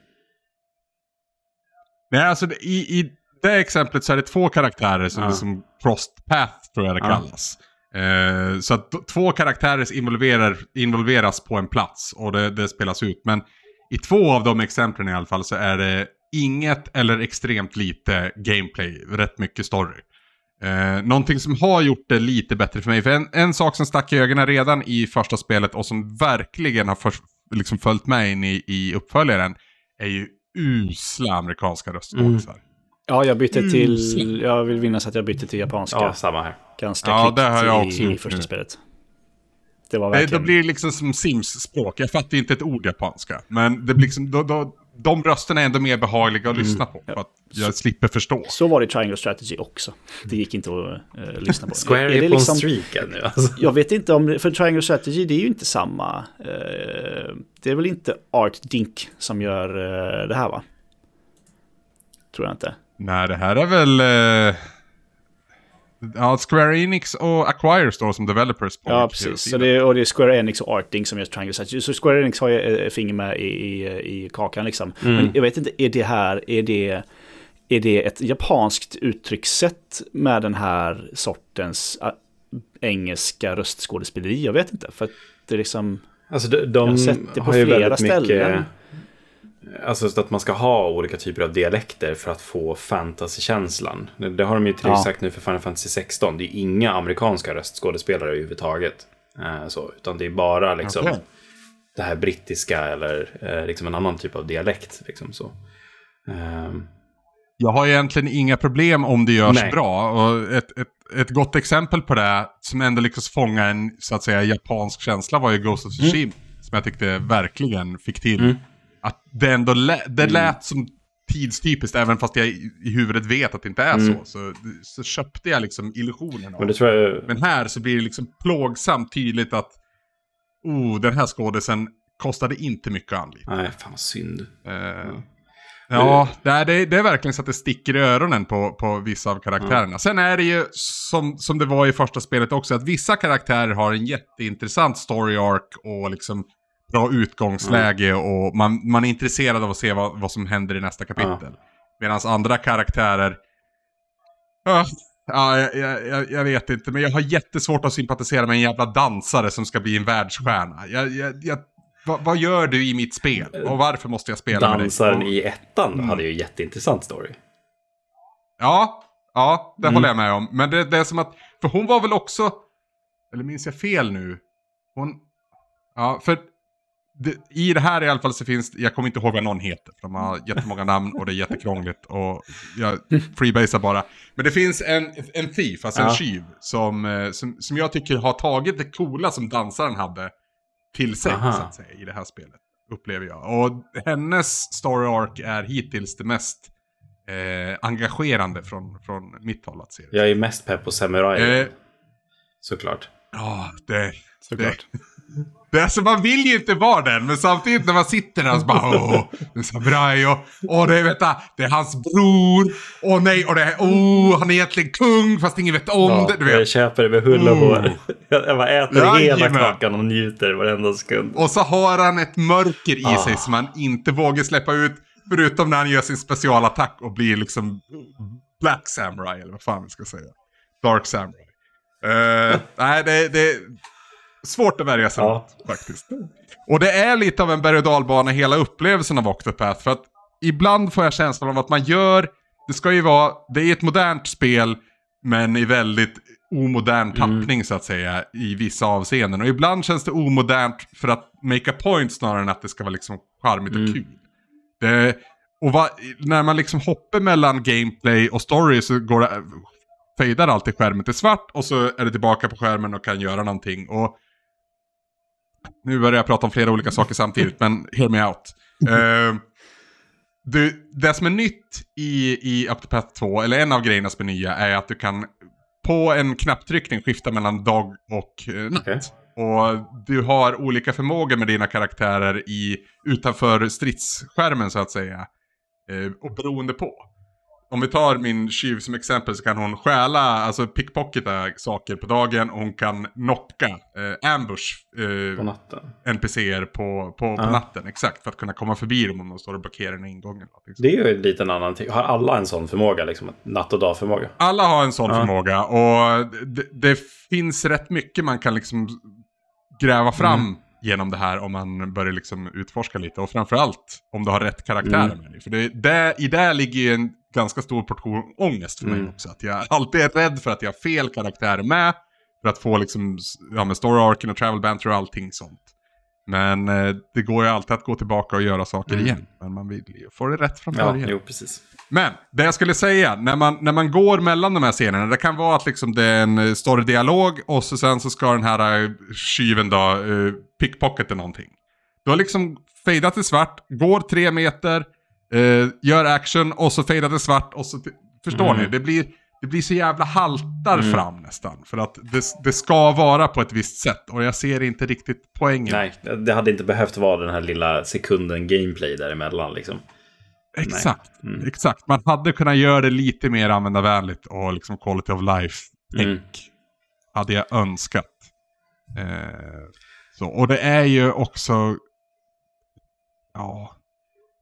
Nej, alltså i, i det exemplet så är det två karaktärer som, Ja. som crossed path tror jag det Ja. Eh, så att två karaktärer involverar, involveras på en plats och det, det spelas ut. Men i två av de exemplen i alla fall så är det inget eller extremt lite gameplay, rätt mycket story. Eh, någonting som har gjort det lite bättre för mig, för en, en sak som stack i ögonen redan i första spelet och som verkligen har för, liksom följt med in i, i uppföljaren är ju usla amerikanska röstskådisar. Ja, jag bytte Mm, till... Jag vill minnas att jag bytte till japanska. Ja, samma här. Ganska Ja, kvickt det har jag i, också i första nu. spelet. Det var Det, verkligen... blir det liksom som Sims-språk. Jag fattar inte ett ord japanska. Men det blir liksom, då, då, de rösterna är ändå mer behagliga att lyssna på. För att jag slipper förstå. Så var det i Triangle Strategy också. Det gick inte att uh, lyssna på. Square är, är, på liksom, streak nu alltså. Jag vet inte om, för Triangle Strategy det är ju inte samma. Uh, det är väl inte Art Dink som gör uh, det här va? Tror jag inte. Nej, det här är väl... Ja, Square Enix och Acquire står som developers på Ja, precis. Så det är, och det är Square Enix och Arting som gör Triangle Strategy. Så Square Enix har ju ett finger med i, i, i kakan liksom. Mm. Men jag vet inte, är det här, är det, är det ett japanskt uttryckssätt med den här sortens engelska röstskådespeleri? Jag vet inte, för att det är liksom... Alltså de, de jag har sett det på flera ställen. Mycket Alltså att man ska ha olika typer av dialekter för att få fantasykänslan. Det, har de ju till ja. sagt nu för Final Fantasy 16. Det är inga amerikanska röstskådespelare överhuvudtaget. Eh, så, utan det är bara liksom okay. det här brittiska eller eh, liksom en annan typ av dialekt. Liksom, så. Eh. Jag har egentligen inga problem om det görs Nej. bra. Och ett, ett, ett gott exempel på det som ändå lyckas fånga en så att säga japansk känsla var ju Ghost of Tsushima. Mm. Som jag tyckte verkligen fick till. Mm att det ändå lä det mm. lät som tidstypiskt, även fast jag i huvudet vet att det inte är mm. så, så. Så köpte jag liksom illusionen av Men, jag... Men här så blir det liksom plågsamt tydligt att oh, den här skådisen kostade inte mycket att anlita. Nej, fan vad synd. Uh, ja. Ja, det är, det är verkligen så att det sticker i öronen på, på vissa av karaktärerna. Ja. Sen är det ju som, som det var i första spelet också, att vissa karaktärer har en jätteintressant story arc och liksom bra utgångsläge mm. och man, man är intresserad av att se vad, vad som händer i nästa kapitel. Medan andra karaktärer... Uh, ja, jag, jag, jag, vet inte, men jag har jättesvårt att sympatisera med en jävla dansare som ska bli en världsstjärna. Jag, vad, vad, gör du i mitt spel? Och varför måste jag spela Dansaren med dig? Dansaren i ettan mm. hade ju jätteintressant story. Ja, ja, det mm. håller jag med om. Men det, det är som att, för hon var väl också, eller minns jag fel nu? Hon, ja, för det, I det här i alla fall så finns, jag kommer inte ihåg vad någon heter, de har jättemånga namn och det är jättekrångligt och jag freebasar bara. Men det finns en, en thief, alltså ja. en tjuv, som, eh, som, som jag tycker har tagit det coola som dansaren hade till sig, Aha. så att säga, i det här spelet. Upplever jag. Och hennes story arc är hittills det mest eh, engagerande från, från mitt håll att se det. Jag är mest pepp på Samurai. Eh, Såklart. Ja, det... Såklart. Det, det är alltså, man vill ju inte vara den, men samtidigt när man sitter där så bara åh, en samuraj och åh, det, vet jag, det är hans bror. Åh nej, och det är åh, han är egentligen kung fast ingen vet om ja, det. Du vet. Jag köper det med hull och hår. Mm. Jag bara äter ja, hela kakan och njuter varenda sekund. Och så har han ett mörker i ah. sig som han inte vågar släppa ut. Förutom när han gör sin specialattack och blir liksom Black Samurai, eller vad fan vi ska säga. Dark Samurai. Uh, nej, det, det, Svårt att värja sig ja. mot faktiskt. Och det är lite av en berg och dalbana hela upplevelsen av Octopath. För att ibland får jag känslan av att man gör, det ska ju vara, det är ett modernt spel men i väldigt omodern mm. tappning mm. så att säga i vissa avseenden. Och ibland känns det omodernt för att make a point snarare än att det ska vara liksom charmigt mm. och kul. Det, och va, när man liksom hoppar mellan gameplay och story så går det, fejdar alltid skärmen till svart och så är det tillbaka på skärmen och kan göra någonting. Och nu börjar jag prata om flera olika saker samtidigt, men hear me out. Uh, det, det som är nytt i, i Octopath 2, eller en av grejerna som är nya, är att du kan på en knapptryckning skifta mellan dag och eh, natt. Okay. Och du har olika förmågor med dina karaktärer i, utanför stridsskärmen så att säga. Eh, och beroende på om vi tar min tjuv som exempel så kan hon stjäla, alltså pickpocketa saker på dagen och hon kan knocka, eh, ambush eh, på natten. NPCer på, på, på natten. Exakt, för att kunna komma förbi dem om de står och blockerar en ingång. Det är ju en liten annan ting. Har alla en sån förmåga, liksom natt och dag-förmåga? Alla har en sån ja. förmåga och det, det, finns rätt mycket man kan liksom gräva fram mm. genom det här om man börjar liksom utforska lite. Och framförallt om du har rätt karaktärer mm. med dig. För det, det, i det ligger ju en ganska stor portion ångest för mm. mig också. Att jag alltid är rädd för att jag har fel karaktär med. För att få liksom, ja med story arken och travel banter och allting sånt. Men eh, det går ju alltid att gå tillbaka och göra saker mm. igen. Men man vill ju få det rätt från början. Ja, jo, precis. Men det jag skulle säga, när man, när man går mellan de här scenerna, det kan vara att liksom det är en eh, större dialog och så sen så ska den här uh, tjuven då uh, pickpocketa någonting. Du har liksom fejdat till svart, går tre meter, eh, gör action och så fejdar det svart och så... Förstår Mm. ni? Det blir, det blir så jävla haltar fram nästan. För att det, det ska vara på ett visst sätt och jag ser inte riktigt poängen. Nej, det hade inte behövt vara den här lilla sekunden gameplay däremellan liksom. Exakt, Mm. exakt. Man hade kunnat göra det lite mer användarvänligt och liksom quality of life-tänk. Mm. Hade jag önskat. Eh, så, och det är ju också... Ja.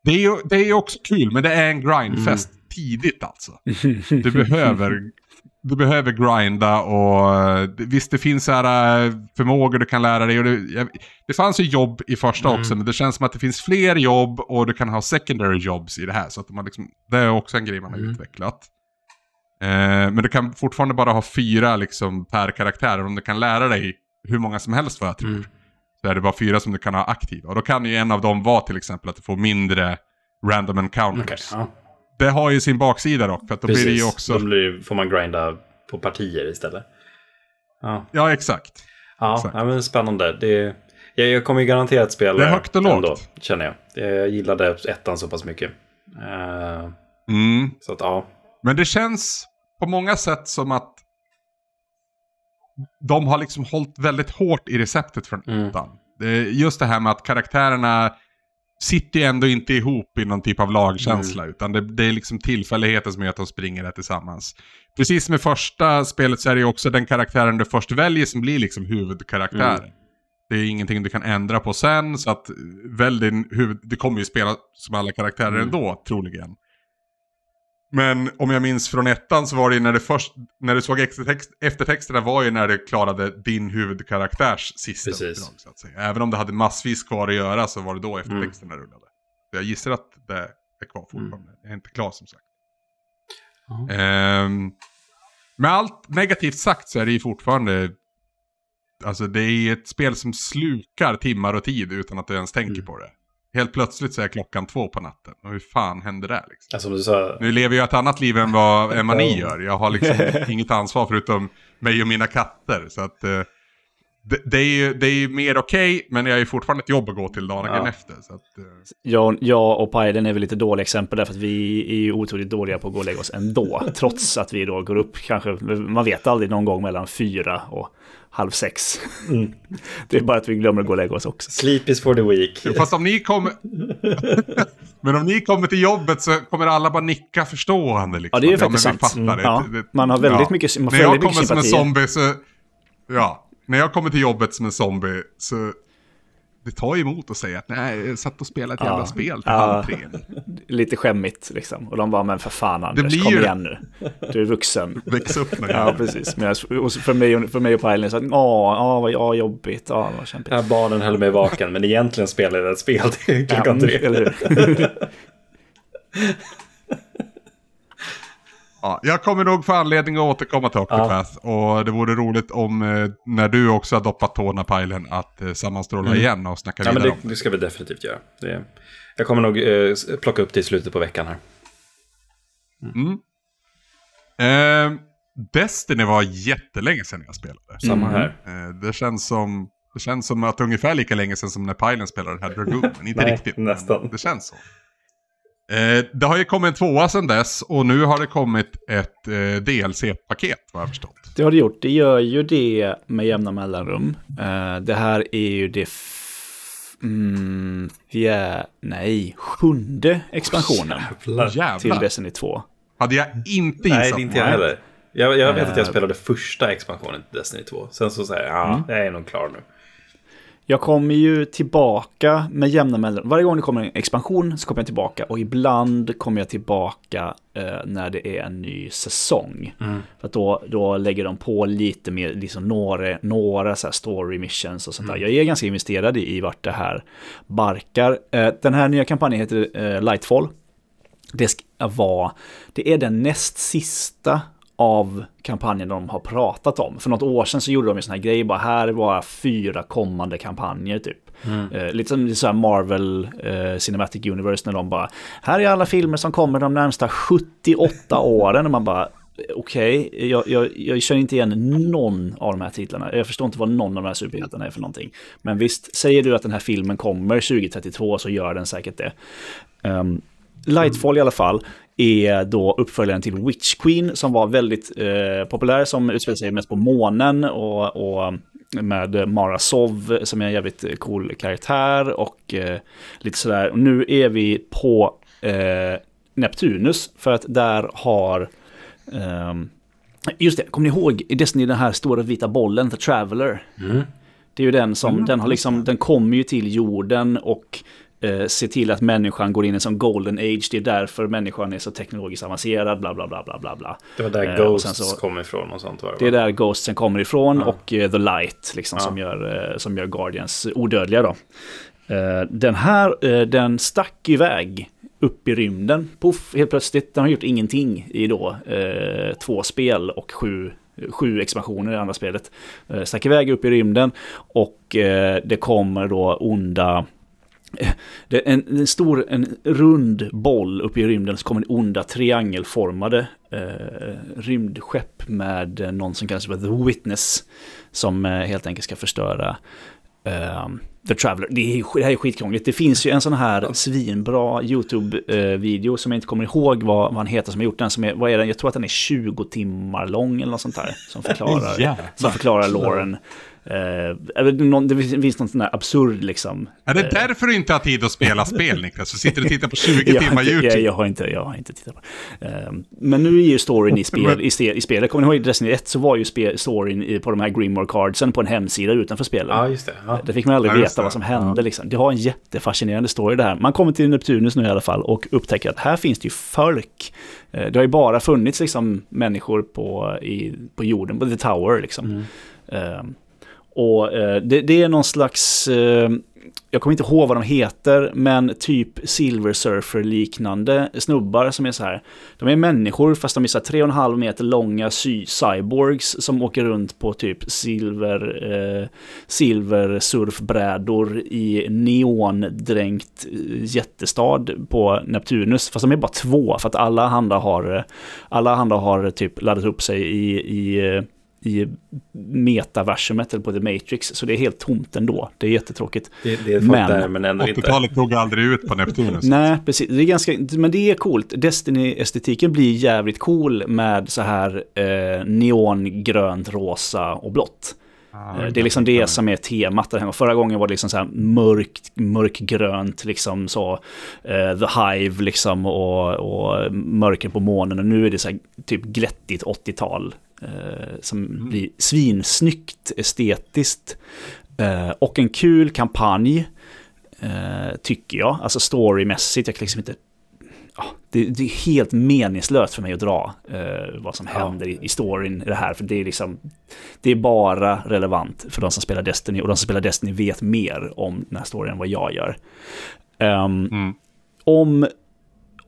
Det är ju det är också kul, men det är en grindfest Mm. tidigt alltså. Du behöver, du behöver grinda och eh, visst det finns så här eh, förmågor du kan lära dig. Och det, det fanns ju jobb i första Mm. också, men det känns som att det finns fler jobb och du kan ha secondary jobs i det här. Så att man liksom, det är också en grej man har Mm. utvecklat. Eh, men du kan fortfarande bara ha fyra liksom, per karaktär. Om du kan lära dig hur många som helst vad jag tror. Så är det bara fyra som du kan ha aktiva. Och då kan ju en av dem vara till exempel att du får mindre random encounters. Okej, ja. Det har ju sin baksida dock, för att då blir det ju också... Då blir, får man grinda på partier istället. Ja, Ja, exakt. ja, Exakt. ja men spännande. Det, jag, jag kommer ju garanterat spela Det är högt och lågt. ändå, känner jag. Jag gillade ettan så pass mycket. Eh, Mm. så att ja. Men det känns på många sätt som att de har liksom hållit väldigt hårt i receptet från Mm. ettan. Är just det här med att karaktärerna sitter ju ändå inte ihop i någon typ av lagkänsla. Mm. Utan det, det är liksom tillfälligheter som gör att de springer där tillsammans. Precis som i första spelet så är det ju också den karaktären du först väljer som blir liksom huvudkaraktären. Mm. Det är ingenting du kan ändra på sen, så att välj din huvud... Du kommer ju spela som alla karaktärer Mm. ändå, troligen. Men om jag minns från ettan så var det ju när det först, när du såg eftertext, eftertexterna var ju när du klarade din huvudkaraktärs sista Precis. uppdrag så att säga. Även om det hade massvis kvar att göra så var det då eftertexterna Mm. rullade. Så jag gissar att det är kvar fortfarande. Jag är inte klar som sagt. Ja. Ehm, med allt negativt sagt så är det ju fortfarande... Alltså det är ett spel som slukar timmar och tid utan att du ens tänker Mm. på det. Helt plötsligt så är klockan två på natten. Och hur fan händer det liksom? Som du sa, Nu lever jag ett annat liv än vad, än vad ni gör. Jag har liksom inget ansvar förutom mig och mina katter. Så att eh, det, det, är ju, det är ju mer okej, men jag är ju fortfarande ett jobb att gå till dagen Ja. efter. Så att, eh, Jag, jag och Pajden är väl lite dåliga exempel därför att vi är ju otroligt dåliga på att gå och lägga oss ändå. trots att vi då går upp kanske, man vet aldrig, någon gång mellan fyra och halv sex. Mm. Det är bara att vi glömmer att gå och lägga oss också. sleep is for the weak. fast om ni kommer... men om ni kommer till jobbet så kommer alla bara nicka förstående. Liksom. Ja, det är ju faktiskt sant. Mm. Ja, man har väldigt mycket- man får När jag kommer som en zombie så... Ja, när jag kommer till jobbet som en zombie så... Det tar emot att säga att nej, jag satt och spelade ett jävla Ja. spel till Ja. halv tre. Lite skämmigt liksom. Och de bara, men för fan Anders, blir kom ju- igen nu. Du är vuxen. Väx upp nu. Ja, precis. Men jag- och för mig, och- för mig och Pajlen så att, åh, åh, vad ja, jobbigt, ja, vad kämpigt. Ja, barnen höll mig vaken, men egentligen spelade jag ett spel till klockan Ja, tre. Ja, jag kommer nog få anledning att återkomma till Octopath. Och det vore roligt om, eh, när du också har doppat tårna pajlen, att eh, sammanstråla igen och snacka Mm. Ja, men vidare det, om det ska vi definitivt göra. Det, jag kommer nog eh, plocka upp det i slutet på veckan här. det. Mm. Eh, Destiny var jättelänge sedan jag spelade. Samma här. Eh, det, känns som, det känns som att ungefär lika länge sedan som när Pajlen spelade här Dragoon. Men inte Nej, riktigt. nästan. Men det känns så. Eh, det har ju kommit en tvåa sedan dess och nu har det kommit ett eh, DLC-paket vad jag förstått. Det har det gjort. Det gör ju det med jämna mellanrum. Eh, det här är ju det... Mm, ja, nej, sjunde expansionen Jävlar. till. Destiny 2. Hade jag inte gissat Nej, det är inte jag heller. Jag, jag vet att jag Eh. spelade första expansionen till Destiny 2. Sen så säger jag, ja, Mm. jag är nog klar nu. Jag kommer ju tillbaka med jämna mellanrum. Varje gång det kommer en expansion så kommer jag tillbaka. Och ibland kommer jag tillbaka eh, när det är en ny säsong. För att då, då lägger de på lite mer, liksom några, några så story missions och sånt där. Jag är ganska investerad i, i vart det här barkar. Eh, den här nya kampanjen heter eh, Lightfall. Det ska vara, det är den näst sista av kampanjen de har pratat om. För något år sedan så gjorde de en sån här grej, bara här är bara fyra kommande kampanjer typ. Eh, lite som så här Marvel eh, Cinematic Universe när de bara, här är alla filmer som kommer de närmsta 78 åren. Och man bara, okej, jag, jag, jag känner inte igen någon av de här titlarna. Jag förstår inte vad någon av de här superhjältarna är för någonting. Men visst, säger du att den här filmen kommer 2032 så gör den säkert det. Ehm, Lightfall i alla fall är då uppföljaren till Witch Queen som var väldigt eh, populär, som utspelar sig mest på månen och, och med Mara Sov som är en jävligt cool karaktär och eh, lite sådär. Och nu är vi på eh, Neptunus för att där har Um, just det, kommer ni ihåg i Destiny den här stora vita bollen, The Traveller? Mm. Det är ju den som, mm, den har liksom, den kommer ju till jorden och eh, ser till att människan går in i en golden age. Det är därför människan är så teknologiskt avancerad, bla bla bla bla bla. bla. Det var där eh, Ghosts så, kom ifrån och sånt var det Det är där Ghostsen kommer ifrån ja. och eh, The Light, liksom, ja. som, gör, eh, som gör Guardians odödliga då. Eh, den här, eh, den stack iväg upp i rymden. Puff, helt plötsligt. Den har gjort ingenting i då två spel och sju, sju expansioner i andra spelet. Stack iväg upp i rymden och det kommer då onda en, en, stor, en rund boll uppe i rymden så kommer det onda triangelformade eh, rymdskepp med någon som kallas för The Witness. Som eh, helt enkelt ska förstöra eh, The Traveller. Det, är, det här är skitkrångligt. Det finns ju en sån här svinbra YouTube-video som jag inte kommer ihåg vad, vad han heter som har gjort den. Som är, vad är den? Jag tror att den är 20 timmar lång eller något sånt där. Som förklarar, som förklarar Lauren. Eh, det finns någon sån där absurd liksom. Är det eh, därför du inte har tid att spela spel Niklas? Du sitter och tittar på 20 timmar YouTube. Jag, jag, har inte, jag har inte tittat på eh, Men nu är ju storyn i, spel, i, i spelet, kommer ni ihåg i Destiny 1 så var ju spel, storyn på de här Grimoire cardsen på en hemsida utanför spelet. Ja, just det. Ja. Det fick man aldrig ja, veta vad som hände ja. liksom. Det har en jättefascinerande story det här. Man kommer till Neptunus nu i alla fall och upptäcker att här finns det ju folk. Det har ju bara funnits liksom människor på, i, på jorden, på The Tower liksom. Mm. Och eh, det, det, är någon slags, eh, jag kommer inte ihåg vad de heter, men typ Silver Surfer-liknande snubbar som är så här. De är människor fast de är så här tre och en halv meter långa cyborgs som åker runt på typ silver, eh, silversurfbrädor i neondränkt eh, jättestad på Neptunus. Fast de är bara två för att alla andra har, alla andra har eh, typ laddat upp sig i, i eh, i metaversumet eller på The Matrix. Så det är helt tomt ändå. Det är jättetråkigt. Det, det är men, där, men ändå 80-talet tog aldrig ut på Neptunus. Nej, precis. Det är ganska, men det är coolt. Destiny-estetiken blir jävligt cool med så här eh, neongrönt, rosa och blått. Ah, det är liksom det som är temat där hemma. Förra gången var det liksom så här mörkt, mörkgrönt, liksom så, uh, The Hive liksom och, och mörker på månen. Och nu är det så här typ glättigt 80-tal. Eh, som mm. blir svinsnyggt estetiskt. Eh, och en kul kampanj, eh, tycker jag. Alltså storymässigt, jag kan liksom inte... Det, det, är helt meningslöst för mig att dra eh, vad som händer i, i storyn i det här. För det är liksom... Det är bara relevant för de som spelar Destiny. Och de som spelar Destiny vet mer om den här storyn än vad jag gör. Um, mm. Om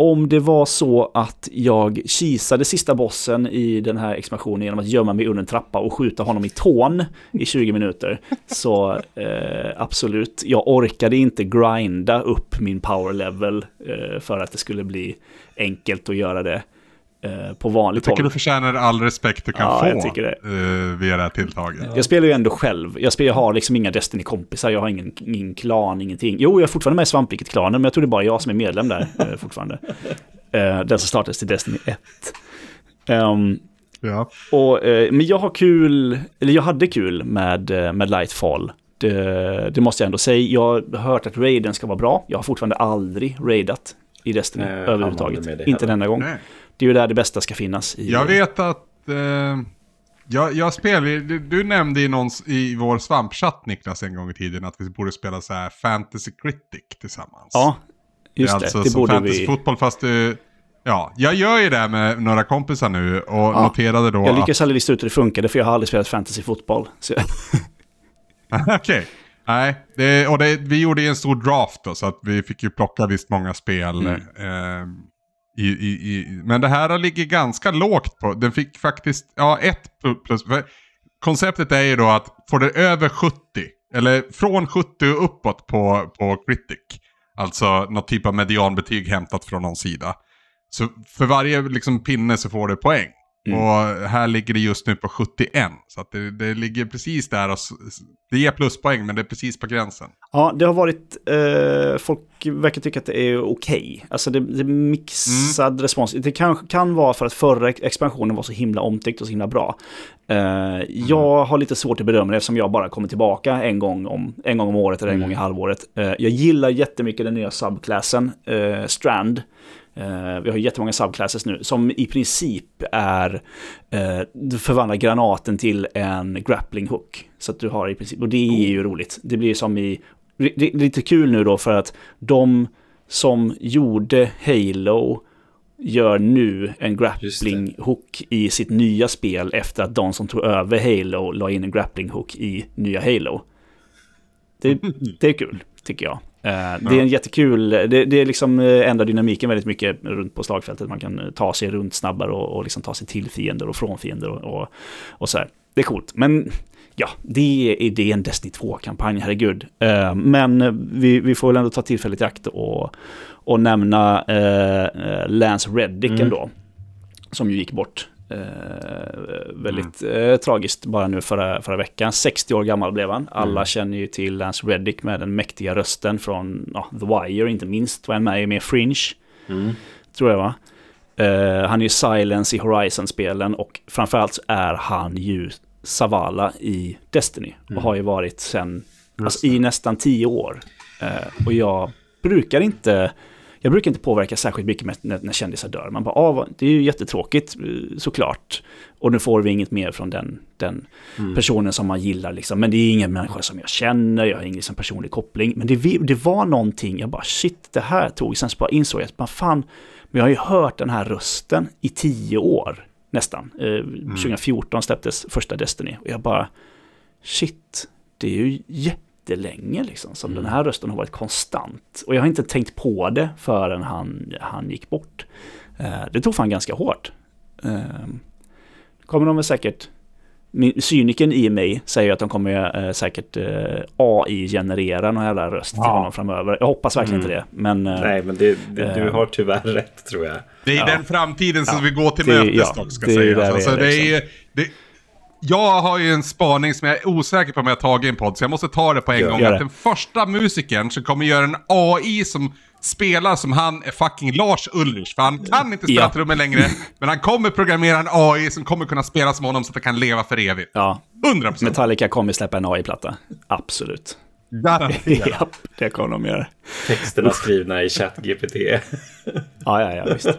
om det var så att jag kisade sista bossen i den här expansionen genom att gömma mig under en trappa och skjuta honom i tån i 20 minuter, så eh, absolut, jag orkade inte grinda upp min power level eh, för att det skulle bli enkelt att göra det eh, på vanligt håll. Jag tycker du förtjänar all respekt du kan ja, få jag tycker det. Eh, via det här tilltaget. Jag spelar ju ändå själv. Jag, spelar, jag har liksom inga Destiny-kompisar, jag har ingen, ingen klan, ingenting. Jo, jag är fortfarande med i Svampriket-klanen, men jag tror det är bara jag som är medlem där eh, fortfarande. Eh, den som startades till Destiny 1. Um, ehm, ja. och, eh, men jag har kul, eller jag hade kul med, eh, med Lightfall. Det, det, måste jag ändå säga. Jag har hört att raiden ska vara bra. Jag har fortfarande aldrig raidat i Destiny Nej, överhuvudtaget. Inte en enda gång. Nej. Det är ju där det bästa ska finnas. I, jag vet att... Eh, jag, jag spelar, du, du, nämnde i, någon, i vår svampchatt Niklas en gång i tiden att vi borde spela så här Fantasy Critic tillsammans. Ja, just det. Är alltså det som fantasy vi... fotboll fast du... Ja, jag gör ju det med några kompisar nu och ja. noterade då Jag lyckades att... aldrig lista ut hur det funkade för jag har aldrig spelat fantasy fotboll. Okej. Okay. Nej, det, och det, vi gjorde ju en stor draft då så att vi fick ju plocka visst många spel. Mm. Eh, i, i, i, men det här ligger ganska lågt på, den fick faktiskt, ja ett plus. Konceptet är ju då att får det över 70, eller från 70 och uppåt på, på Critic, alltså något typ av medianbetyg hämtat från någon sida. Så för varje liksom, pinne så får du poäng. Och här ligger det just nu på 71. Så det, det ligger precis där. Och, det ger pluspoäng men det är precis på gränsen. Ja, det har varit, eh, folk verkar tycka att det är okej. Okay. Alltså det, det är mixad mm. respons. Det kan, kan vara för att förra expansionen var så himla omtyckt och så himla bra. Eh, jag har lite svårt att bedöma det eftersom jag bara kommer tillbaka en gång om, en gång om året eller en mm. gång i halvåret. Eh, jag gillar jättemycket den nya subklassen, eh, Strand. Uh, vi har jättemånga subclasses nu som i princip är, uh, du förvandlar granaten till en grappling hook. Så att du har i princip, och det är ju roligt. Det blir som i, det är lite kul nu då för att de som gjorde Halo gör nu en grappling hook i sitt nya spel efter att de som tog över Halo la in en grappling hook i nya Halo. Det, det är kul, tycker jag. Uh, det är en jättekul, det, det liksom uh, ändrar dynamiken väldigt mycket runt på slagfältet. Man kan uh, ta sig runt snabbare och, och liksom ta sig till fiender och från fiender och, och, och så här. Det är coolt, men ja, det är, det är en Destiny 2-kampanj, herregud. Uh, men vi, vi får väl ändå ta tillfället i akt och, och nämna Lance Reddick mm. ändå. Som ju gick bort Eh, väldigt mm. eh, tragiskt bara nu förra, förra veckan. 60 år gammal blev han. Alla mm. känner ju till Lance Reddick med den mäktiga rösten från ja, The Wire, inte minst. Var han med i med Fringe. Mm. Tror jag va? Eh, han är ju Silence i Horizon-spelen och framförallt är han ju Savala i Destiny. Och mm. har ju varit sen, alltså, i nästan 10 år. Eh, och jag brukar inte jag brukar inte påverka särskilt mycket med när, när kändisar dör. Man bara, ah, det är ju jättetråkigt eh, såklart. Och nu får vi inget mer från den, den mm. personen som man gillar. Liksom. Men det är ingen människa som jag känner, jag har ingen liksom, personlig koppling. Men det, det var någonting, jag bara shit, det här tog. Sen så bara insåg jag att man fan, men jag har ju hört den här rösten i tio år nästan. Eh, mm. 2014 släpptes första Destiny. Och jag bara, shit, det är ju jätte jättelänge liksom, som mm. den här rösten har varit konstant. Och jag har inte tänkt på det förrän han, han gick bort. Eh, det tog fan ganska hårt. Eh, kommer de väl säkert cyniken i mig säger att de kommer eh, säkert eh, AI-generera någon jävla röst ja. till honom framöver. Jag hoppas verkligen mm. inte det. Men, eh, Nej, men det, det, du har tyvärr rätt tror jag. Det är ja. den framtiden som ja. vi går till det, mötes ja, ska det sägas. Alltså, det, är, det, jag har ju en spaning som jag är osäker på om jag har tagit i en podd, så jag måste ta det på en ja, gång. Att den första musikern som kommer göra en AI som spelar som han är fucking Lars Ulrich. För han kan inte spela ja. trummor längre, men han kommer programmera en AI som kommer kunna spela som honom så att det kan leva för evigt. Ja. 100%. Metallica kommer släppa en AI-platta. Absolut. ja, det kommer de göra. Texterna skrivna i ChatGPT. ja, ja, ja, visst.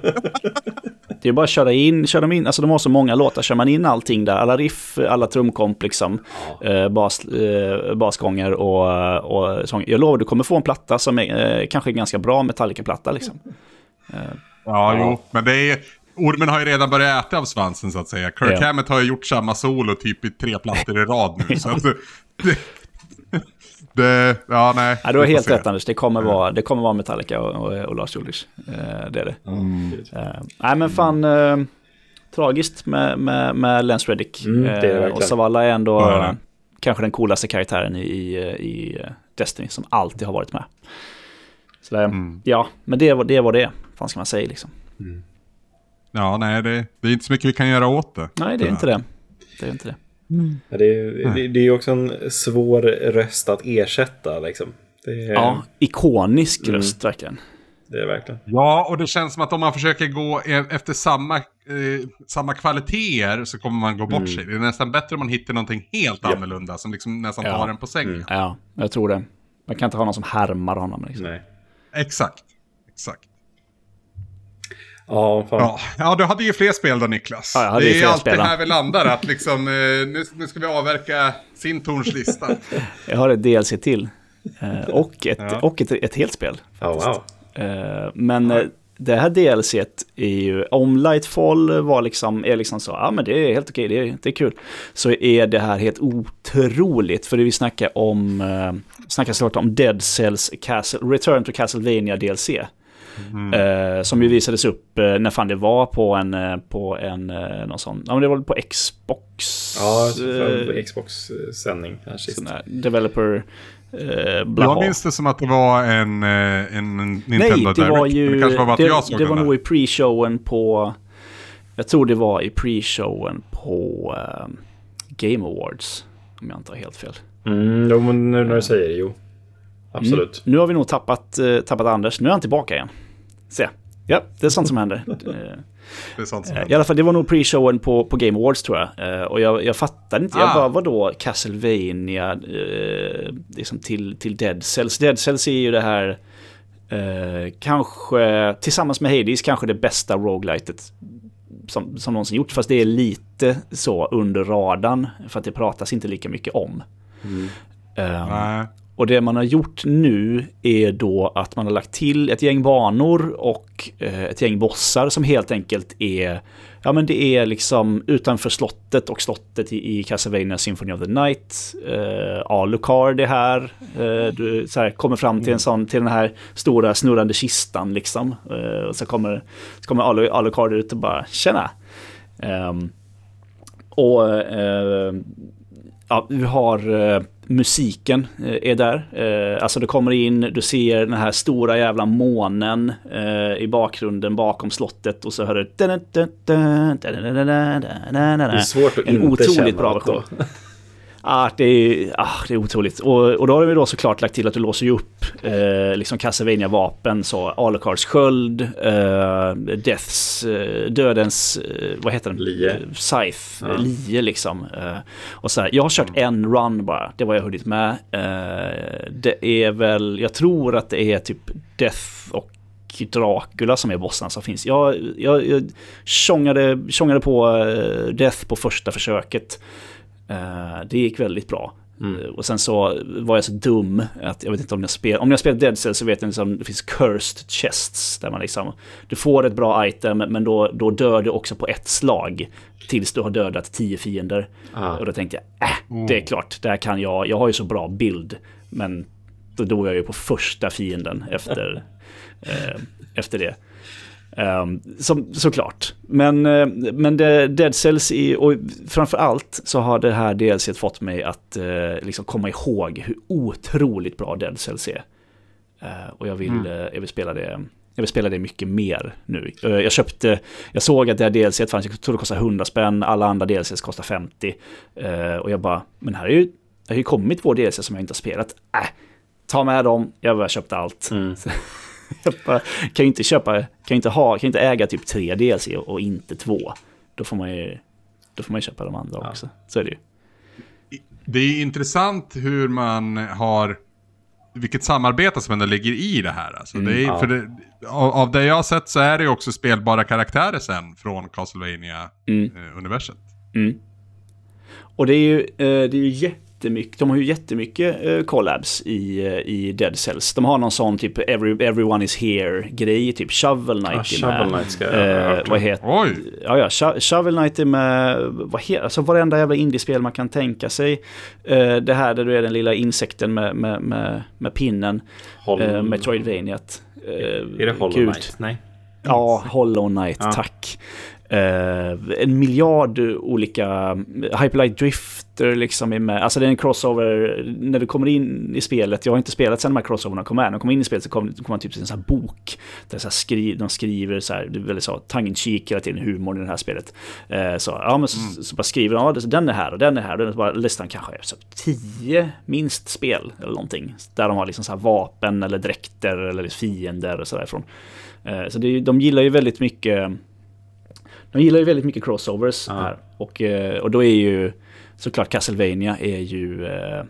Det är bara att köra in, köra in, alltså de har så många låtar, kör man in allting där, alla riff, alla trumkomp liksom, ja. eh, bas, eh, basgånger och, och sång. Jag lovar, du kommer få en platta som är eh, kanske ganska bra Metallica-platta liksom. Eh, ja, ja, jo, men det är, Ormen har ju redan börjat äta av svansen så att säga. Kirk ja. Hammett har ju gjort samma solo typ i tre plattor i rad nu. så att, det, det, ja, nej. Ja, du har helt rätt Anders. Det kommer vara, det kommer vara Metallica och, och, och Lars Ulrich. Eh, det är det. Mm. Uh, nej, men fan. Uh, tragiskt med, med, med Lance Reddick. Mm, uh, och Savala är ändå ja, kanske den coolaste karaktären i, i, i, Destiny som alltid har varit med. Så det, mm. Ja, men det, var, det var det. Vad ska man säga liksom. Mm. Ja, nej, det, det, är inte så mycket vi kan göra åt det. Nej, det är inte det. Det är inte det. Mm. Det, är, det, det är också en svår röst att ersätta. Liksom. Är... Ja, ikonisk mm. röst verkligen. Det är verkligen. Ja, och det känns som att om man försöker gå e- efter samma, eh, samma kvaliteter så kommer man gå bort mm. sig. Det är nästan bättre om man hittar någonting helt ja. annorlunda som liksom nästan ja. tar en på sängen. Mm. Ja, jag tror det. Man kan inte ha någon som härmar honom. Liksom. Nej. Exakt. Exakt. Ja, fan. ja, ja, du hade ju fler spel då Niklas. Ja, det är alltid här vi landar, att liksom, eh, nu, nu ska vi avverka sin torns lista. jag har ett DLC till. Eh, och ett, ja. och ett, ett helt spel. Oh, wow. Eh, men det här DLC är ju, om Lightfall var liksom, är liksom så, ja men det är helt okej, det, är, det är kul. Så är det här helt otroligt, för det vi snackar om, snackar såklart om Dead Cells Castle, Return to Castlevania DLC. Mm. Eh, som ju visades upp eh, när fan det var på en, eh, på en, eh, någon sån, ja men det var på Xbox. Ja, på Xbox-sändning här sist. Developer eh. Jag minns det som att det var en, en Nintendo Nej, det var ju, det, var, det, det var nog i pre-showen på Jag tror det var i pre-showen på uh, Game Awards. Om jag inte har helt fel. Mm, jo, men nu när du säger det, jo. Absolut. Mm. Nu har vi nog tappat, tappat Anders. Nu är han tillbaka igen. Se. Ja, det är sånt som händer. det är sånt som händer. I alla fall, det var nog pre-showen på, på Game Awards tror jag. Och jag, jag fattade inte. Ah. Jag bara, vadå Castlevania eh, liksom till, till Dead Cells? Dead Cells är ju det här... Eh, kanske, tillsammans med Hades, kanske det bästa roguelitet som, som någonsin gjort. Fast det är lite så under radarn. För att det pratas inte lika mycket om. Mm. Um, och det man har gjort nu är då att man har lagt till ett gäng banor och eh, ett gäng bossar som helt enkelt är Ja men det är liksom utanför slottet och slottet i, i Castlevania Symphony of the Night. Eh, Alucard är här. Eh, du så här, kommer fram till, en mm. sån, till den här stora snurrande kistan liksom. Eh, och så kommer, så kommer Alu, Alucard ut och bara tjena. Um, och eh, ja, vi har musiken eh, är där. Eh, alltså du kommer in, du ser den här stora jävla månen eh, i bakgrunden bakom slottet och så hör du... Det är svårt att en inte otroligt bra version. Ah, det, är, ah, det är otroligt. Och, och då har vi då såklart lagt till att du låser upp eh, liksom Castlevania-vapen. Så Alucards sköld, eh, Deaths, eh, Dödens, eh, vad heter den? Lie. Scythe, ja. Lie liksom. Eh, och så här, jag har kört mm. en run bara, det var jag hunnit med. Eh, det är väl, jag tror att det är typ Death och Dracula som är bossarna som finns. Jag, jag, jag tjongade, tjongade på Death på första försöket. Uh, det gick väldigt bra. Mm. Uh, och sen så var jag så dum att jag vet inte om jag spelar, om jag spelar Dead Cell så vet jag liksom, det finns cursed chests där man liksom, du får ett bra item men då, då dör du också på ett slag tills du har dödat tio fiender. Ah. Och då tänkte jag, äh, mm. det är klart, där kan jag, jag har ju så bra bild, men då dog jag ju på första fienden efter, uh, efter det. Um, som, såklart. Men, uh, men det, Dead Cells, i, och framför allt så har det här DLC fått mig att uh, liksom komma ihåg hur otroligt bra Dead Cells är. Uh, och jag vill, mm. jag vill spela det jag vill spela det mycket mer nu. Jag köpte, jag såg att det här DLC fanns, jag tror det kostar 100 spänn, alla andra DLCs kostar 50. Och jag bara, men här är ju, det har ju kommit två DLC som jag inte har spelat. Äh, ta med dem, jag har köpt allt. Mm. kan ju inte köpa, kan inte ha, kan inte äga typ tre DLC och inte två. Då får man ju, då får man ju köpa de andra ja. också. Så är det ju. Det är intressant hur man har, vilket samarbete som ändå ligger i det här. Alltså mm, det är, ja. för det, av, av, det jag har sett så är det ju också spelbara karaktärer sen från castlevania universet Mm. Mm. Och det är ju, eh, det är ju jätte jättemycket, de har ju jättemycket uh, collabs i, uh, i Dead Cells. De har någon sån typ Every, Everyone is here-grej, typ Shovel Knight ah, Shovel Knight ska jag uh, Vad heter Oj! Ja, ja, Sho Shovel Knight är med, vad heter, alltså varenda jävla indiespel man kan tänka sig. Uh, det här där du är den lilla insekten med, med, med, med pinnen. Uh, Metroidvaniat. Uh, är det Hollow Knight? Nej. Ja, Hollow Knight, ja. tack. Uh, en miljard olika Hyperlight Drifter liksom är med. Alltså det är en crossover när du kommer in i spelet. Jag har inte spelat sen de här crossoverna kom med. När de kommer in i spelet så kommer kom man typ till en sån här bok. Där så skri de skriver så här, det är väldigt så tongue hela tiden humor i det här spelet. Uh, så, ja, men så, mm. så, bara skriver de, ja, den är här och den är här. Den är bara listan kanske är så tio minst spel eller någonting. Där de har liksom så här vapen eller dräkter eller fiender och sådär ifrån. Så det, de gillar ju väldigt mycket de gillar ju väldigt mycket crossovers ja. här. Och, eh, och då är ju såklart Castlevania är ju... Uh,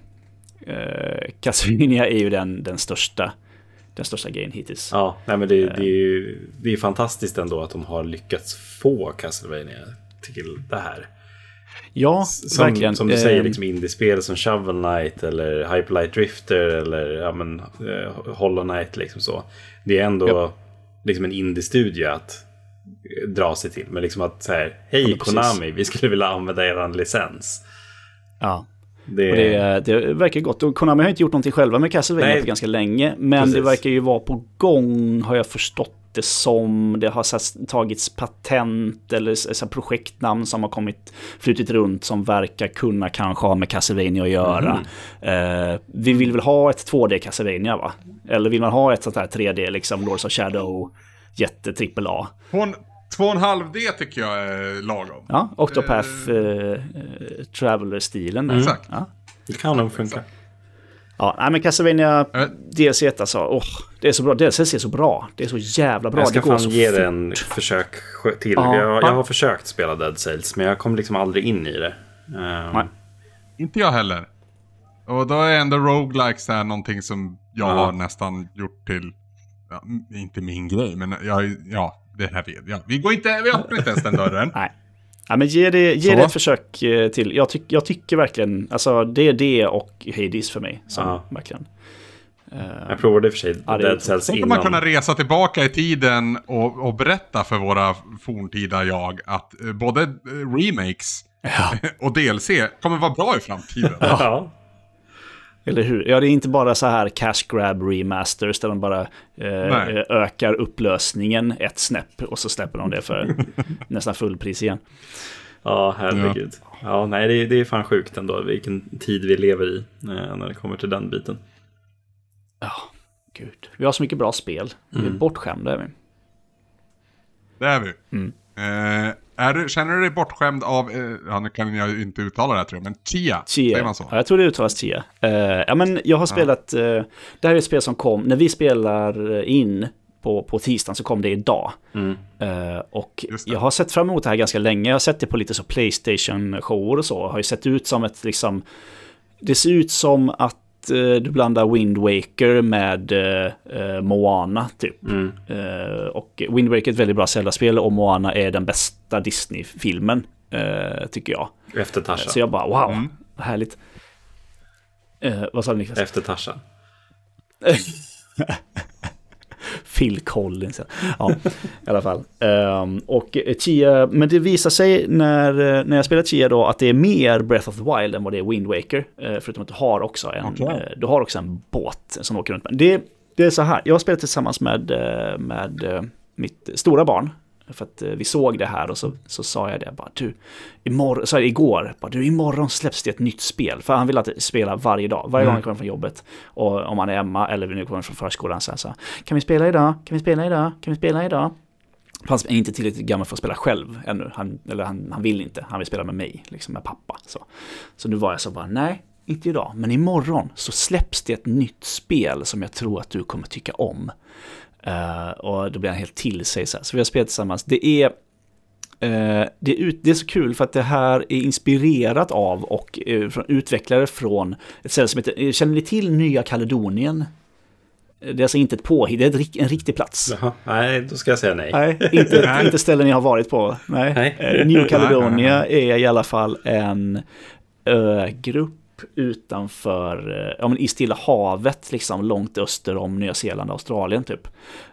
uh, Castlevania är ju den, den största den största grejen hittills. Ja, nej men det, det, är ju det är fantastiskt ändå att de har lyckats få Castlevania till det här. Ja, som, verkligen. Som du säger, liksom indiespel som Shovel Knight eller Hyperlight Drifter eller ja, men, Hollow Knight. Liksom så. Det är ändå ja. liksom en indie-studio att dra sig till. Men liksom att säga, hej ja, Konami, vi skulle vilja använda er licens. Ja. Det... Det, det... verkar gott. Och Konami har inte gjort någonting själva med Castlevania på ganska länge. Men Precis. det verkar ju vara på gång, har jag förstått det som. Det har så tagits patent eller så projektnamn som har kommit flutit runt som verkar kunna kanske ha med Castlevania att göra. Mm. Uh, vi vill väl ha ett 2D Castlevania va? Eller vill man ha ett sånt här 3D, liksom Lords of Shadow, jätte trippel A? Hon, 2,5D tycker jag är lagom. Ja, Octopath eh, eh, Traveler-stilen. där. Exakt. Ja. Det kan nog funka. Ja, nej, men Castlevania Eh. DLC 1 alltså. åh, det är så bra. DLC är så bra. Det är så jävla bra. Jag ska det går fan så ge det en försök till. Ja. Jag, jag har försökt spela Dead Cells, men jag kom liksom aldrig in i det. Nej. Inte jag heller. Och då är ändå roguelikes här någonting som jag Ja. har nästan gjort till, ja, inte min grej, men jag, ja, det här vet jag. Vi går inte, vi öppnar inte ens den dörren. Nej. Ja, men ge det, ge Så. det ett försök eh, till. Jag, tyck, jag tycker verkligen, alltså det är det och Hades för mig. Som Ja. verkligen. Eh, Jag provade i och för sig Ja, Dead Cells om man innan. kunna resa tillbaka i tiden och, och berätta för våra forntida jag att eh, både remakes ja. och DLC kommer vara bra i framtiden. Ja. Eller hur? Ja, det är inte bara så här cash grab remasters där de bara eh, ökar upplösningen ett snäpp och så släpper de det för nästan fullpris igen. Ja, herregud. Ja, nej, det, är- det är fan sjukt ändå vilken tid vi lever i eh, när det kommer till den biten. Ja, gud. Vi har så mycket bra spel. Vi är Mm. bortskämda är vi. Det är vi. Mm. Eh, är du, känner du dig bortskämd av, eh, ja, nu kan jag ju inte uttala det här tror jag, men Chia. säger man så? Ja, jag tror det uttalas Chia. Eh, ja, men jag har spelat, eh, det här är ett spel som kom, när vi spelar in på, på tisdagen så kom det idag. Mm. Eh, och jag har sett fram emot det här ganska länge. Jag har sett det på lite så Playstation-shower och så. Har ju sett ut som ett liksom... Det ser ut som att du blandar Wind Waker med eh, Moana typ. Mm. Och Wind Waker är ett väldigt bra Zelda-spel och Moana är den bästa Disney-filmen, eh, tycker jag. Efter Tarzan. Så jag bara wow, Mm. vad härligt. Eh, vad sa du Niklas? Efter Tarzan. Phil Collins. Ja, i alla fall. Ehm, och eh, Chia, men det visar sig när, eh, när jag spelar Chia då att det är mer Breath of the Wild än vad det är Wind Waker. Eh, förutom att du har också en, eh, du har också en båt som åker runt. Det, det är så här, jag har spelat tillsammans med, eh, med eh, mitt stora barn. För att eh, vi såg det här och så, så sa jag det bara du, imorgon, så här, igår, bara, du imorgon släpps det ett nytt spel. För han vill att spela varje dag, varje gång han kommer från jobbet. Och om han är hemma eller nu kommer från förskolan så här, så här, kan vi spela idag? Kan vi spela idag? Kan vi spela idag? Han är inte tillräckligt gammal för att spela själv ännu. Han, eller han, han vill inte. Han vill spela med mig, liksom med pappa. Så, så nu var jag så bara, nej, inte idag. Men imorgon så släpps det ett nytt spel som jag tror att du kommer tycka om. Eh, och då blir han helt till sig så här. Så vi har spelat tillsammans. Det är, eh, det, är ut, det är så kul för att det här är inspirerat av och eh, från utvecklare från ett ställe som heter, känner ni till Nya Kaledonien? Det är alltså inte ett påhitt, det är en riktig plats. Jaha. Nej, då ska jag säga nej. Nej, inte, inte ställen ni har varit på. Nej. Nej. New Caledonia är i alla fall en ögrupp utanför, eh, ja men i Stilla havet, liksom långt öster om Nya Zeeland och Australien typ.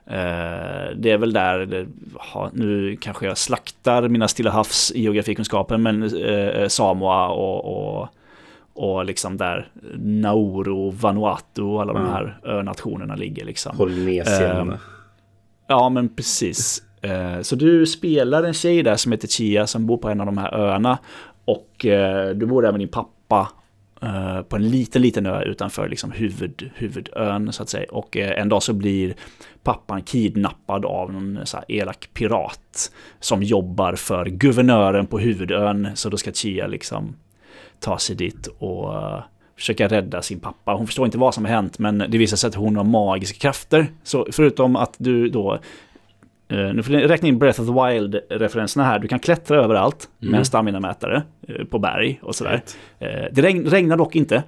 Eh, Det är väl där, nu kanske jag slaktar mina Stilla havs geografikunskaper, men eh, Samoa och, och och liksom där Nauru, Vanuatu och alla de Mm. här önationerna ligger liksom. Polynesien. Ehm, Ja, men precis. Så du spelar en tjej där som heter Chia som bor på en av de här öarna. Och du bor där med din pappa Eh, på en liten, liten ö utanför liksom huvud, huvudön så att säga. Och eh, en dag så blir pappan kidnappad av någon eh, så här elak pirat som jobbar för guvernören på huvudön. Så då ska Chia liksom ta sig dit och försöka rädda sin pappa. Hon förstår inte vad som har hänt men det visar sig att hon har magiska krafter. Så förutom att du då eh, nu får ni räkna in Breath of the Wild-referenserna här. Du kan klättra överallt med en stamina-mätare eh, på berg och sådär. Eh, Det regn, regnar dock inte.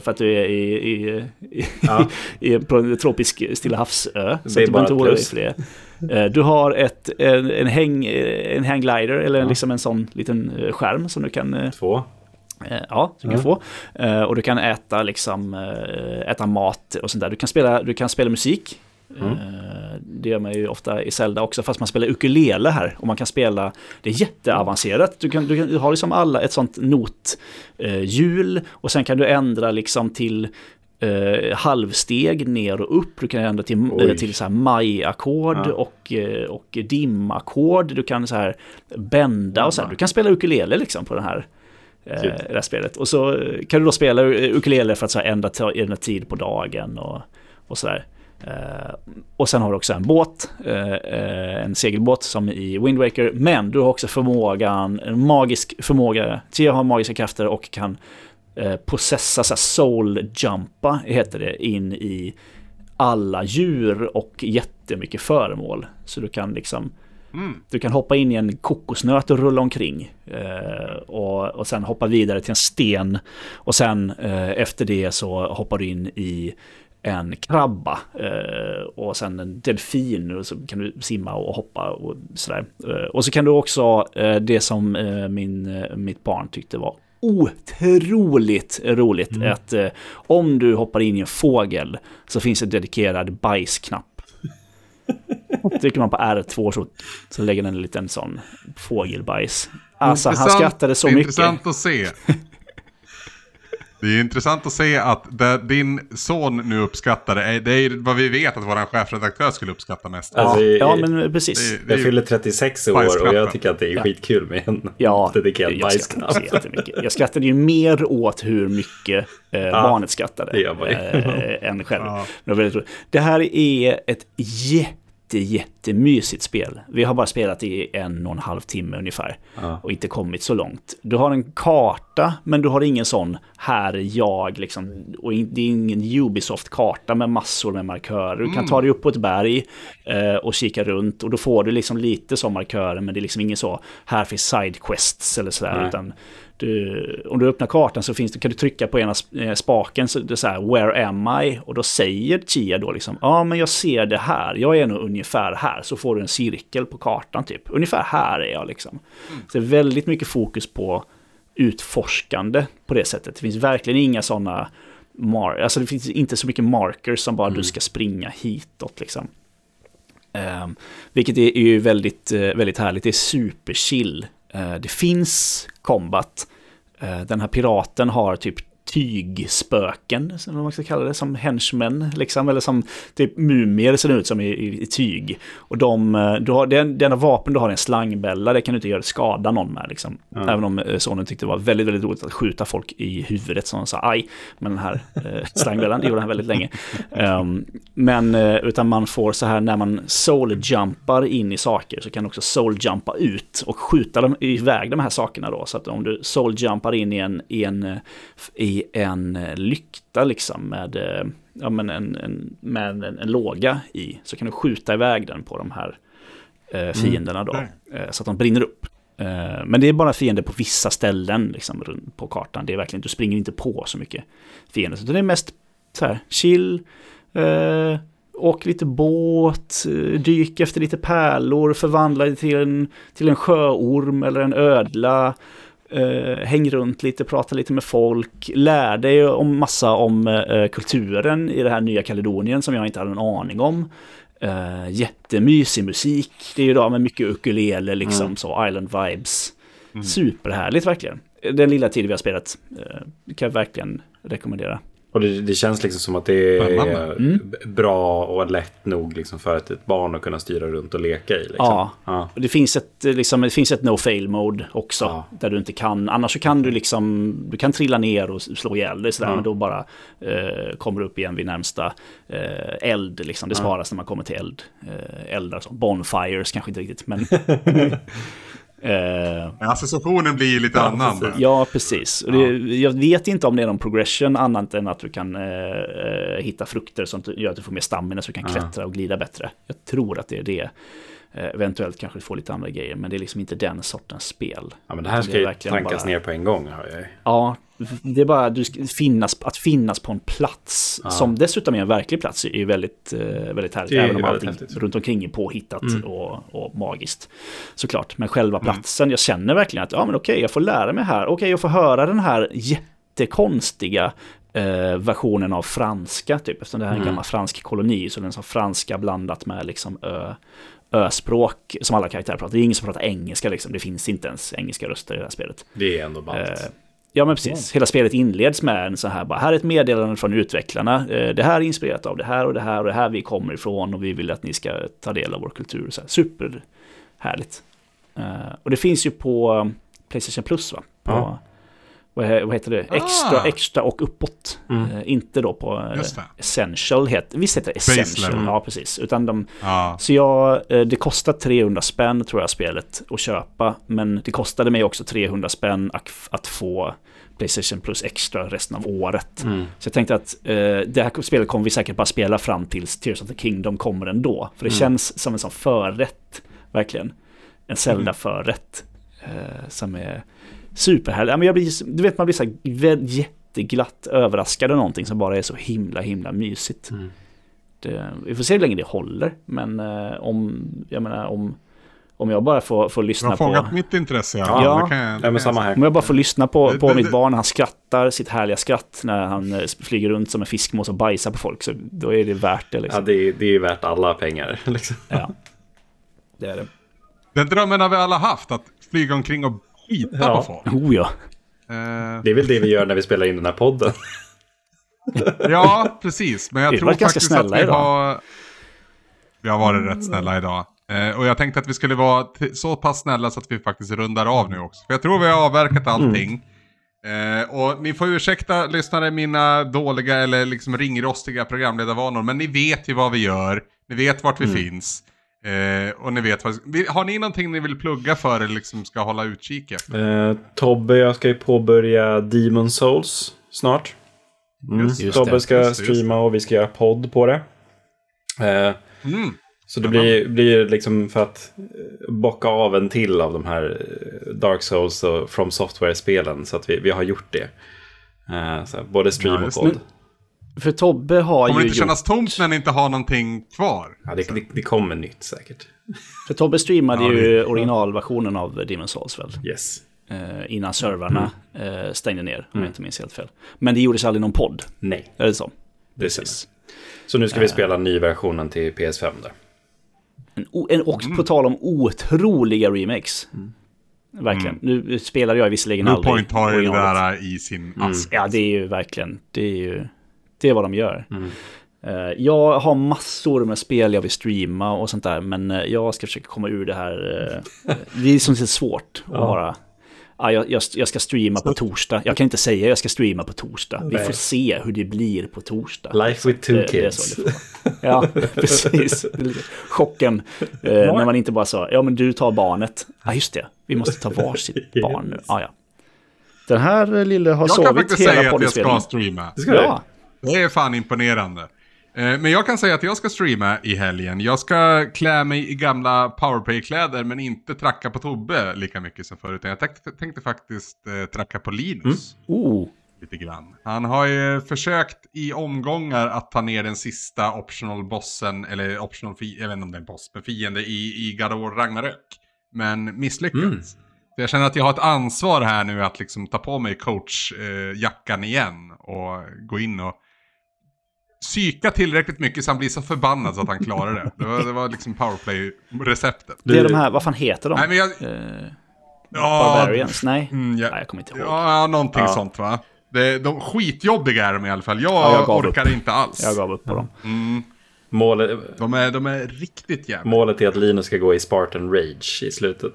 För att du är i, i, i, Ja. i, på en tropisk Stilla havsö. Det Så är behöver inte bara oroa dig plus. för det. Du har ett, en, en, häng, en hangglider eller Ja. liksom en sån liten skärm som du kan Två. Ja, du kan få. Och du kan äta, liksom, äta mat och sånt där. Du kan spela, du kan spela musik. Mm. Eh, Det gör man ju ofta i Zelda också, fast man spelar ukulele här. Och man kan spela, det är jätteavancerat. Du, kan, du, kan, du har liksom alla ett sånt nothjul. Och sen kan du ändra liksom till eh, halvsteg ner och upp. Du kan ändra till, Oj. eh, till så här maj-ackord Ja. och, eh, och dim-ackord. Du kan så här bända och så här. Du kan spela ukulele liksom på den här eh, det här spelet. Och så eh, kan du då spela ukulele för att så här ändra, ändra tid på dagen och, och sådär. Eh, och sen har du också en båt, eh, eh, en segelbåt som i Wind Waker. Men du har också förmågan, en magisk förmåga. Tia har magiska krafter och kan processa, så soul-jumpa heter det, in i alla djur och jättemycket föremål. Så du kan liksom Mm. Du kan hoppa in i en kokosnöt och rulla omkring. Eh, och, och sen hoppa vidare till en sten. Och sen eh, efter det så hoppar du in i en krabba eh, och sen en delfin och så kan du simma och hoppa och sådär. Eh, och så kan du också, eh, det som min, mitt barn tyckte var otroligt roligt, mm. att om du hoppar in i en fågel så finns en dedikerad bajsknapp. Trycker man på R2 så, så lägger den en liten sån fågelbajs. Alltså han skrattade så mycket. Intressant att se. Det är intressant att se att det din son nu uppskattar det, det är vad vi vet att vår chefredaktör skulle uppskatta mest. Alltså, ja, men precis. Det, det jag fyller 36 år och jag tycker att det är skitkul med en ja, dedikerad bajsknapp. Jag skrattade ju mer åt hur mycket eh, ja, barnet skrattade det eh, än själv. Ja. Det, det här är ett jätte jätte, jättemysigt spel. Vi har bara spelat i en och en halv timme ungefär. Ja. Och inte kommit så långt. Du har en karta, men du har ingen sån här är jag liksom. Och det är ingen Ubisoft-karta med massor med markörer. Du kan mm. ta dig upp på ett berg eh, och kika runt. Och då får du liksom lite som markörer, men det är liksom ingen så, här finns sidequests eller sådär. Utan du, om du öppnar kartan så finns det, kan du trycka på ena eh, spaken, så det är så här, where am I? Och då säger Chia då liksom, ja men jag ser det här, jag är nog ungefär här. Så får du en cirkel på kartan typ, ungefär här är jag liksom. Mm. Så det är väldigt mycket fokus på utforskande på det sättet. Det finns verkligen inga sådana, alltså det finns inte så mycket markers som bara mm. du ska springa hitåt liksom. Um, vilket är, är ju väldigt, uh, väldigt härligt, det är superchill. Uh, det finns combat. Uh, den här piraten har typ tygspöken, som man ska kalla det, som henchmen, liksom, eller som typ mumier ser det ut som i, i, i tyg. Och de, eh, du har, det, det enda vapen du har är en slangbälla, det kan du inte göra skada någon med. Liksom. Mm. Även om eh, sonen tyckte det var väldigt, väldigt roligt att skjuta folk i huvudet, så han sa aj, med den här eh, slangbällan, det gjorde han väldigt länge. Um, men, eh, utan man får så här, när man soul-jumpar in i saker, så kan du också soul-jumpa ut och skjuta dem iväg de här sakerna då. Så att om du soul-jumpar in i en, i en i en eh, lykta liksom med, eh, ja, men en, en med en, en, låga i. Så kan du skjuta iväg den på de här eh, mm. fienderna då. Mm. så att de brinner upp. men det är bara fiender på vissa ställen liksom, på kartan. Det är verkligen, du springer inte på så mycket fiender. Så det är mest så här, chill, eh, åk lite båt, dyk efter lite pärlor, förvandla dig till en, till en sjöorm eller en ödla. Uh, häng runt lite, prata lite med folk, lär dig om massa om uh, kulturen i det här nya Kaledonien som jag inte hade en aning om. Uh, jättemysig musik, det är ju idag med mycket ukulele liksom mm. så, island vibes. Mm. Superhärligt verkligen. Den lilla tid vi har spelat, uh, kan jag verkligen rekommendera. Och det, det, känns liksom som att det är mm. bra och lätt nog liksom för att ett barn att kunna styra runt och leka i. Liksom. Ja, ja. Och det finns ett, liksom, det finns ett no fail mode också. Ja. Där du inte kan, annars så kan du liksom, du kan trilla ner och slå ihjäl dig sådär. Ja. Men då bara eh, kommer du upp igen vid närmsta eh, eld. Liksom. Det sparas när man kommer till eld. Eh, eldar som bonfires kanske inte riktigt. Men Eh, Associationen blir lite ja, annan. Precis. Ja, precis. Ja. Det, jag vet inte om det är någon progression annat än att du kan eh, eh hitta frukter som gör att du får mer stamina så du kan ja. klättra och glida bättre. Jag tror att det är det. Eh, eventuellt kanske få lite andra grejer, men det är liksom inte den sortens spel. Ja, men det här ska ju tankas bara... ner på en gång. Hör jag. Ja, det är bara du finnas, att finnas på en plats ja. som dessutom är en verklig plats är ju väldigt, eh, väldigt härligt. Även om allting häftigt. runt omkring är påhittat mm. och, och, magiskt. Såklart, men själva mm. platsen, mm. jag känner verkligen att ja men okej, jag får lära mig här. Okej, jag får höra den här jättekonstiga eh, versionen av franska, typ. Eftersom det här är en mm. gammal fransk koloni, så den är franska blandat med liksom ö, öspråk som alla karaktärer pratar. Det är ingen som pratar engelska liksom. Det finns inte ens engelska röster i det här spelet. Det är ändå ballt. Eh, ja men precis. Hela spelet inleds med en så här bara, här är ett meddelande från utvecklarna. Eh, det här är inspirerat av det här och det här och det här vi kommer ifrån och vi vill att ni ska ta del av vår kultur. Så här, superhärligt. Eh, och det finns ju på Playstation Plus va? På, ja. Vad, he- vad heter det? Extra, Ah. extra och uppåt. Mm. Eh, inte då på eh. Essential, het, visst heter det Essential? level. Ja, precis. Utan de, Ja. så jag, eh, det kostar 300 spänn tror jag spelet att köpa. Men det kostade mig också 300 spänn att, att få Playstation Plus Extra resten av året. Mm. Så jag tänkte att eh, det här spelet kommer vi säkert bara spela fram tills Tears of the Kingdom kommer ändå. För det Mm. känns som en sån förrätt, verkligen. En Zelda-förrätt. Eh, som är superhärlig. Ja, men jag blir, du vet, man blir så här jätteglatt överraskad av någonting som bara är så himla, himla mysigt. Mm. Det, vi får se hur länge det håller, men eh, om, jag menar, om, om jag bara får, får Du lyssna har på... fångat mitt intresse i alla fall. Ja. Det kan jag- det Ja, kan samma här. Om jag bara får lyssna på, Det- på det- mitt det- barn han skrattar sitt härliga skratt när han eh, flyger runt som en fiskmås och bajsar på folk, så då är det värt det Ja, liksom. det, är- det är ju värt alla pengar. Liksom. Ja, det är det. Den drömmen har vi alla haft, att flyga omkring och skita Ja. på folk. Oh ja. Eh, Det är väl det vi gör när vi spelar in den här podden. ja, precis. Men jag tror faktiskt att vi idag. har... Vi har varit rätt snälla idag. Eh, och jag tänkte att vi skulle vara så pass snälla så att vi faktiskt rundar av nu också. För jag tror vi har avverkat allting. Eh, och ni får ursäkta lyssnare mina dåliga eller liksom ringrostiga programledarvanor. Men ni vet ju vad vi gör. Ni vet vart vi finns. Eh, och ni vet Har ni någonting ni vill plugga för eller liksom ska hålla utkik efter? Eh, Tobbe, jag ska ju påbörja Demon Souls snart. Mm. Just det. Tobbe ska Just det, just streama och vi ska göra podd på det. Eh, Mm. så det blir, blir liksom för att eh, bocka av en till av de här eh, Dark Souls och From Software-spelen. Så att vi, vi har gjort det. Eh, så här, både stream Ja, och podd. För Tobbe har Kommer ju det inte gjort, kännas tomt när ni inte har någonting kvar? Ja, det, det, det kommer nytt säkert. för Tobbe streamade Ja, ju originalversionen av Demon's Souls väl? Yes. Eh, innan servrarna eh, stängde ner, om Mm. jag inte minns helt fel. Men det gjordes aldrig någon podd, Nej, är det så? det stämmer. Så nu ska vi spela nyversionen till PS5 där. En, en, och på tal om otroliga remakes. Verkligen. Nu spelar jag visserligen Blue aldrig Point har ju det där i sin ask. Ja, det är ju verkligen, det är ju, det är vad de gör. Mm. Eh, jag har massor med spel jag vill streama och sånt där, men eh, jag ska försöka komma ur det här. eh, det är som sagt svårt att bara, ja, jag, jag, jag ska streama på torsdag. Jag kan inte säga jag ska streama på torsdag. Vi får se hur det blir på torsdag. Life with two Det- det är kids. Ja, precis. Chocken. Eh, när man inte bara sa, ja men du tar barnet. Ja, just det. Vi måste ta varsitt barn nu. Ja, ja. Den här lille har Jag kan sovit faktiskt hela säga att jag poddinspelningen. ska streama. Det ska Ja, Det är fan imponerande. Eh, Men jag kan säga att jag ska streama i helgen. Jag ska klä mig i gamla powerplay-kläder men inte tracka på Tobbe lika mycket som förut. Jag tänkte, tänkte faktiskt eh, tracka på Linus oh. lite grann. Han har ju försökt i omgångar att ta ner den sista optional bossen, eller optional, fi- jag vet inte om det är en boss, men fiende i, i God of War Ragnarök. Men misslyckats. Mm. Så jag känner att jag har ett ansvar här nu att liksom ta på mig coachjackan igen och gå in och psyka tillräckligt mycket så han blir så förbannad så att han klarar det. Det var, det var liksom powerplay-receptet. Det är de här, vad fan heter de? Nej men jag... Eh, Ja, Barbarians? Nej. Mm, ja. Nej, jag kommer inte ihåg. Ja, någonting Ja. sånt va. Det, de skitjobbiga är de i alla fall. Jag, Ja, jag orkar inte alls. Jag gav upp på dem. Mm, Målet, de, är, de är riktigt jävla. målet är att Linus ska gå i Spartan Rage i slutet.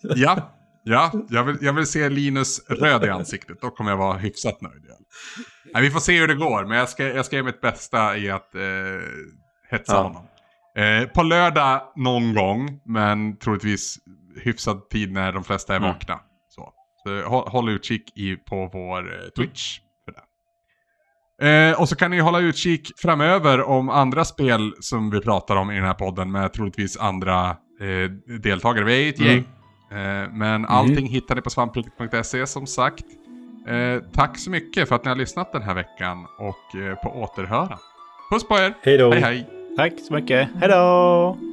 Ja, ja jag, vill, jag vill se Linus röd i ansiktet. Då kommer jag vara hyfsat nöjd. Nej, vi får se hur det går, men jag ska, jag ska göra mitt bästa i att eh, hetsa Ja. honom. Eh, på lördag någon gång, men troligtvis hyfsad tid när de flesta är Mm. vakna. Så, så håll, håll utkik i, på vår eh, Twitch. För det. Eh, och så kan ni hålla utkik framöver om andra spel som vi pratar om i den här podden med troligtvis andra eh, deltagare. Vi är ett Mm. gäng. Eh, men allting hittar ni på svampriket.se som sagt. Eh, tack så mycket för att ni har lyssnat den här veckan och eh, på återhöra. Puss på er! Hej då! Hej hej! Tack så mycket. Hej då!